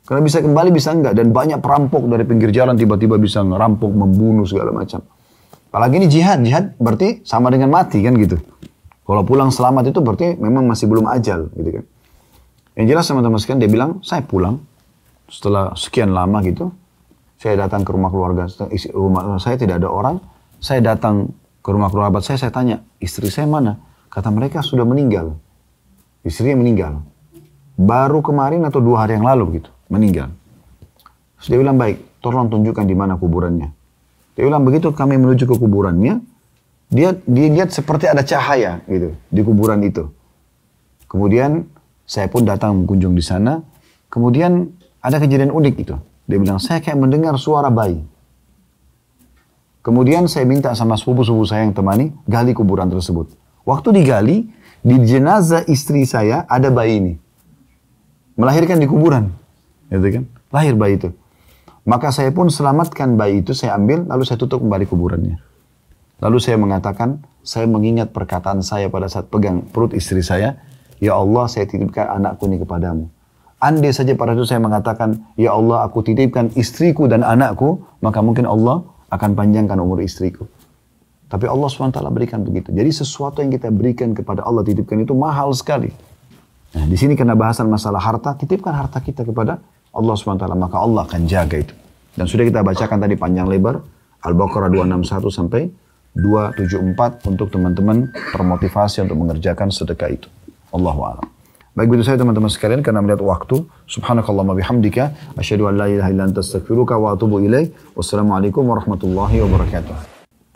Karena bisa kembali bisa enggak dan banyak perampok dari pinggir jalan tiba-tiba bisa ngerampok, membunuh segala macam. Apalagi ini jihad, jihad berarti sama dengan mati kan gitu. Kalau pulang selamat itu berarti memang masih belum ajal gitu kan. Yang jelas teman-teman sekalian dia bilang, saya pulang setelah sekian lama gitu, saya datang ke rumah keluarga, rumah saya tidak ada orang, saya datang ke rumah kerabat saya, saya tanya, istri saya mana? Kata mereka sudah meninggal. Istrinya meninggal. Baru kemarin atau dua hari yang lalu gitu, meninggal. Terus dia bilang, baik, tolong tunjukkan di mana kuburannya. Dia bilang, begitu kami menuju ke kuburannya, dia, dia lihat seperti ada cahaya gitu di kuburan itu. Kemudian saya pun datang mengunjung di sana. Kemudian ada kejadian unik itu. Dia bilang, saya kayak mendengar suara bayi. Kemudian saya minta sama sepupu-sepupu saya yang temani, gali kuburan tersebut. Waktu digali, di jenazah istri saya ada bayi ini. Melahirkan di kuburan. Gitu kan? Lahir bayi itu. Maka saya pun selamatkan bayi itu, saya ambil, lalu saya tutup kembali kuburannya. Lalu saya mengatakan, saya mengingat perkataan saya pada saat pegang perut istri saya, Ya Allah, saya titipkan anakku ini kepadamu. Andai saja pada itu saya mengatakan, Ya Allah, aku titipkan istriku dan anakku, maka mungkin Allah akan panjangkan umur istriku. Tapi Allah SWT berikan begitu. Jadi sesuatu yang kita berikan kepada Allah titipkan itu mahal sekali. Nah, di sini karena bahasan masalah harta, titipkan harta kita kepada Allah SWT. Maka Allah akan jaga itu. Dan sudah kita bacakan tadi panjang lebar. Al-Baqarah 261 sampai 274 untuk teman-teman termotivasi untuk mengerjakan sedekah itu. Allahu a'lam. Baik begitu saya teman-teman sekalian karena melihat waktu. Subhanakallahumma bihamdika. Asyhadu an la ilaha illa anta astaghfiruka wa atubu ilaik. Wassalamualaikum warahmatullahi wabarakatuh.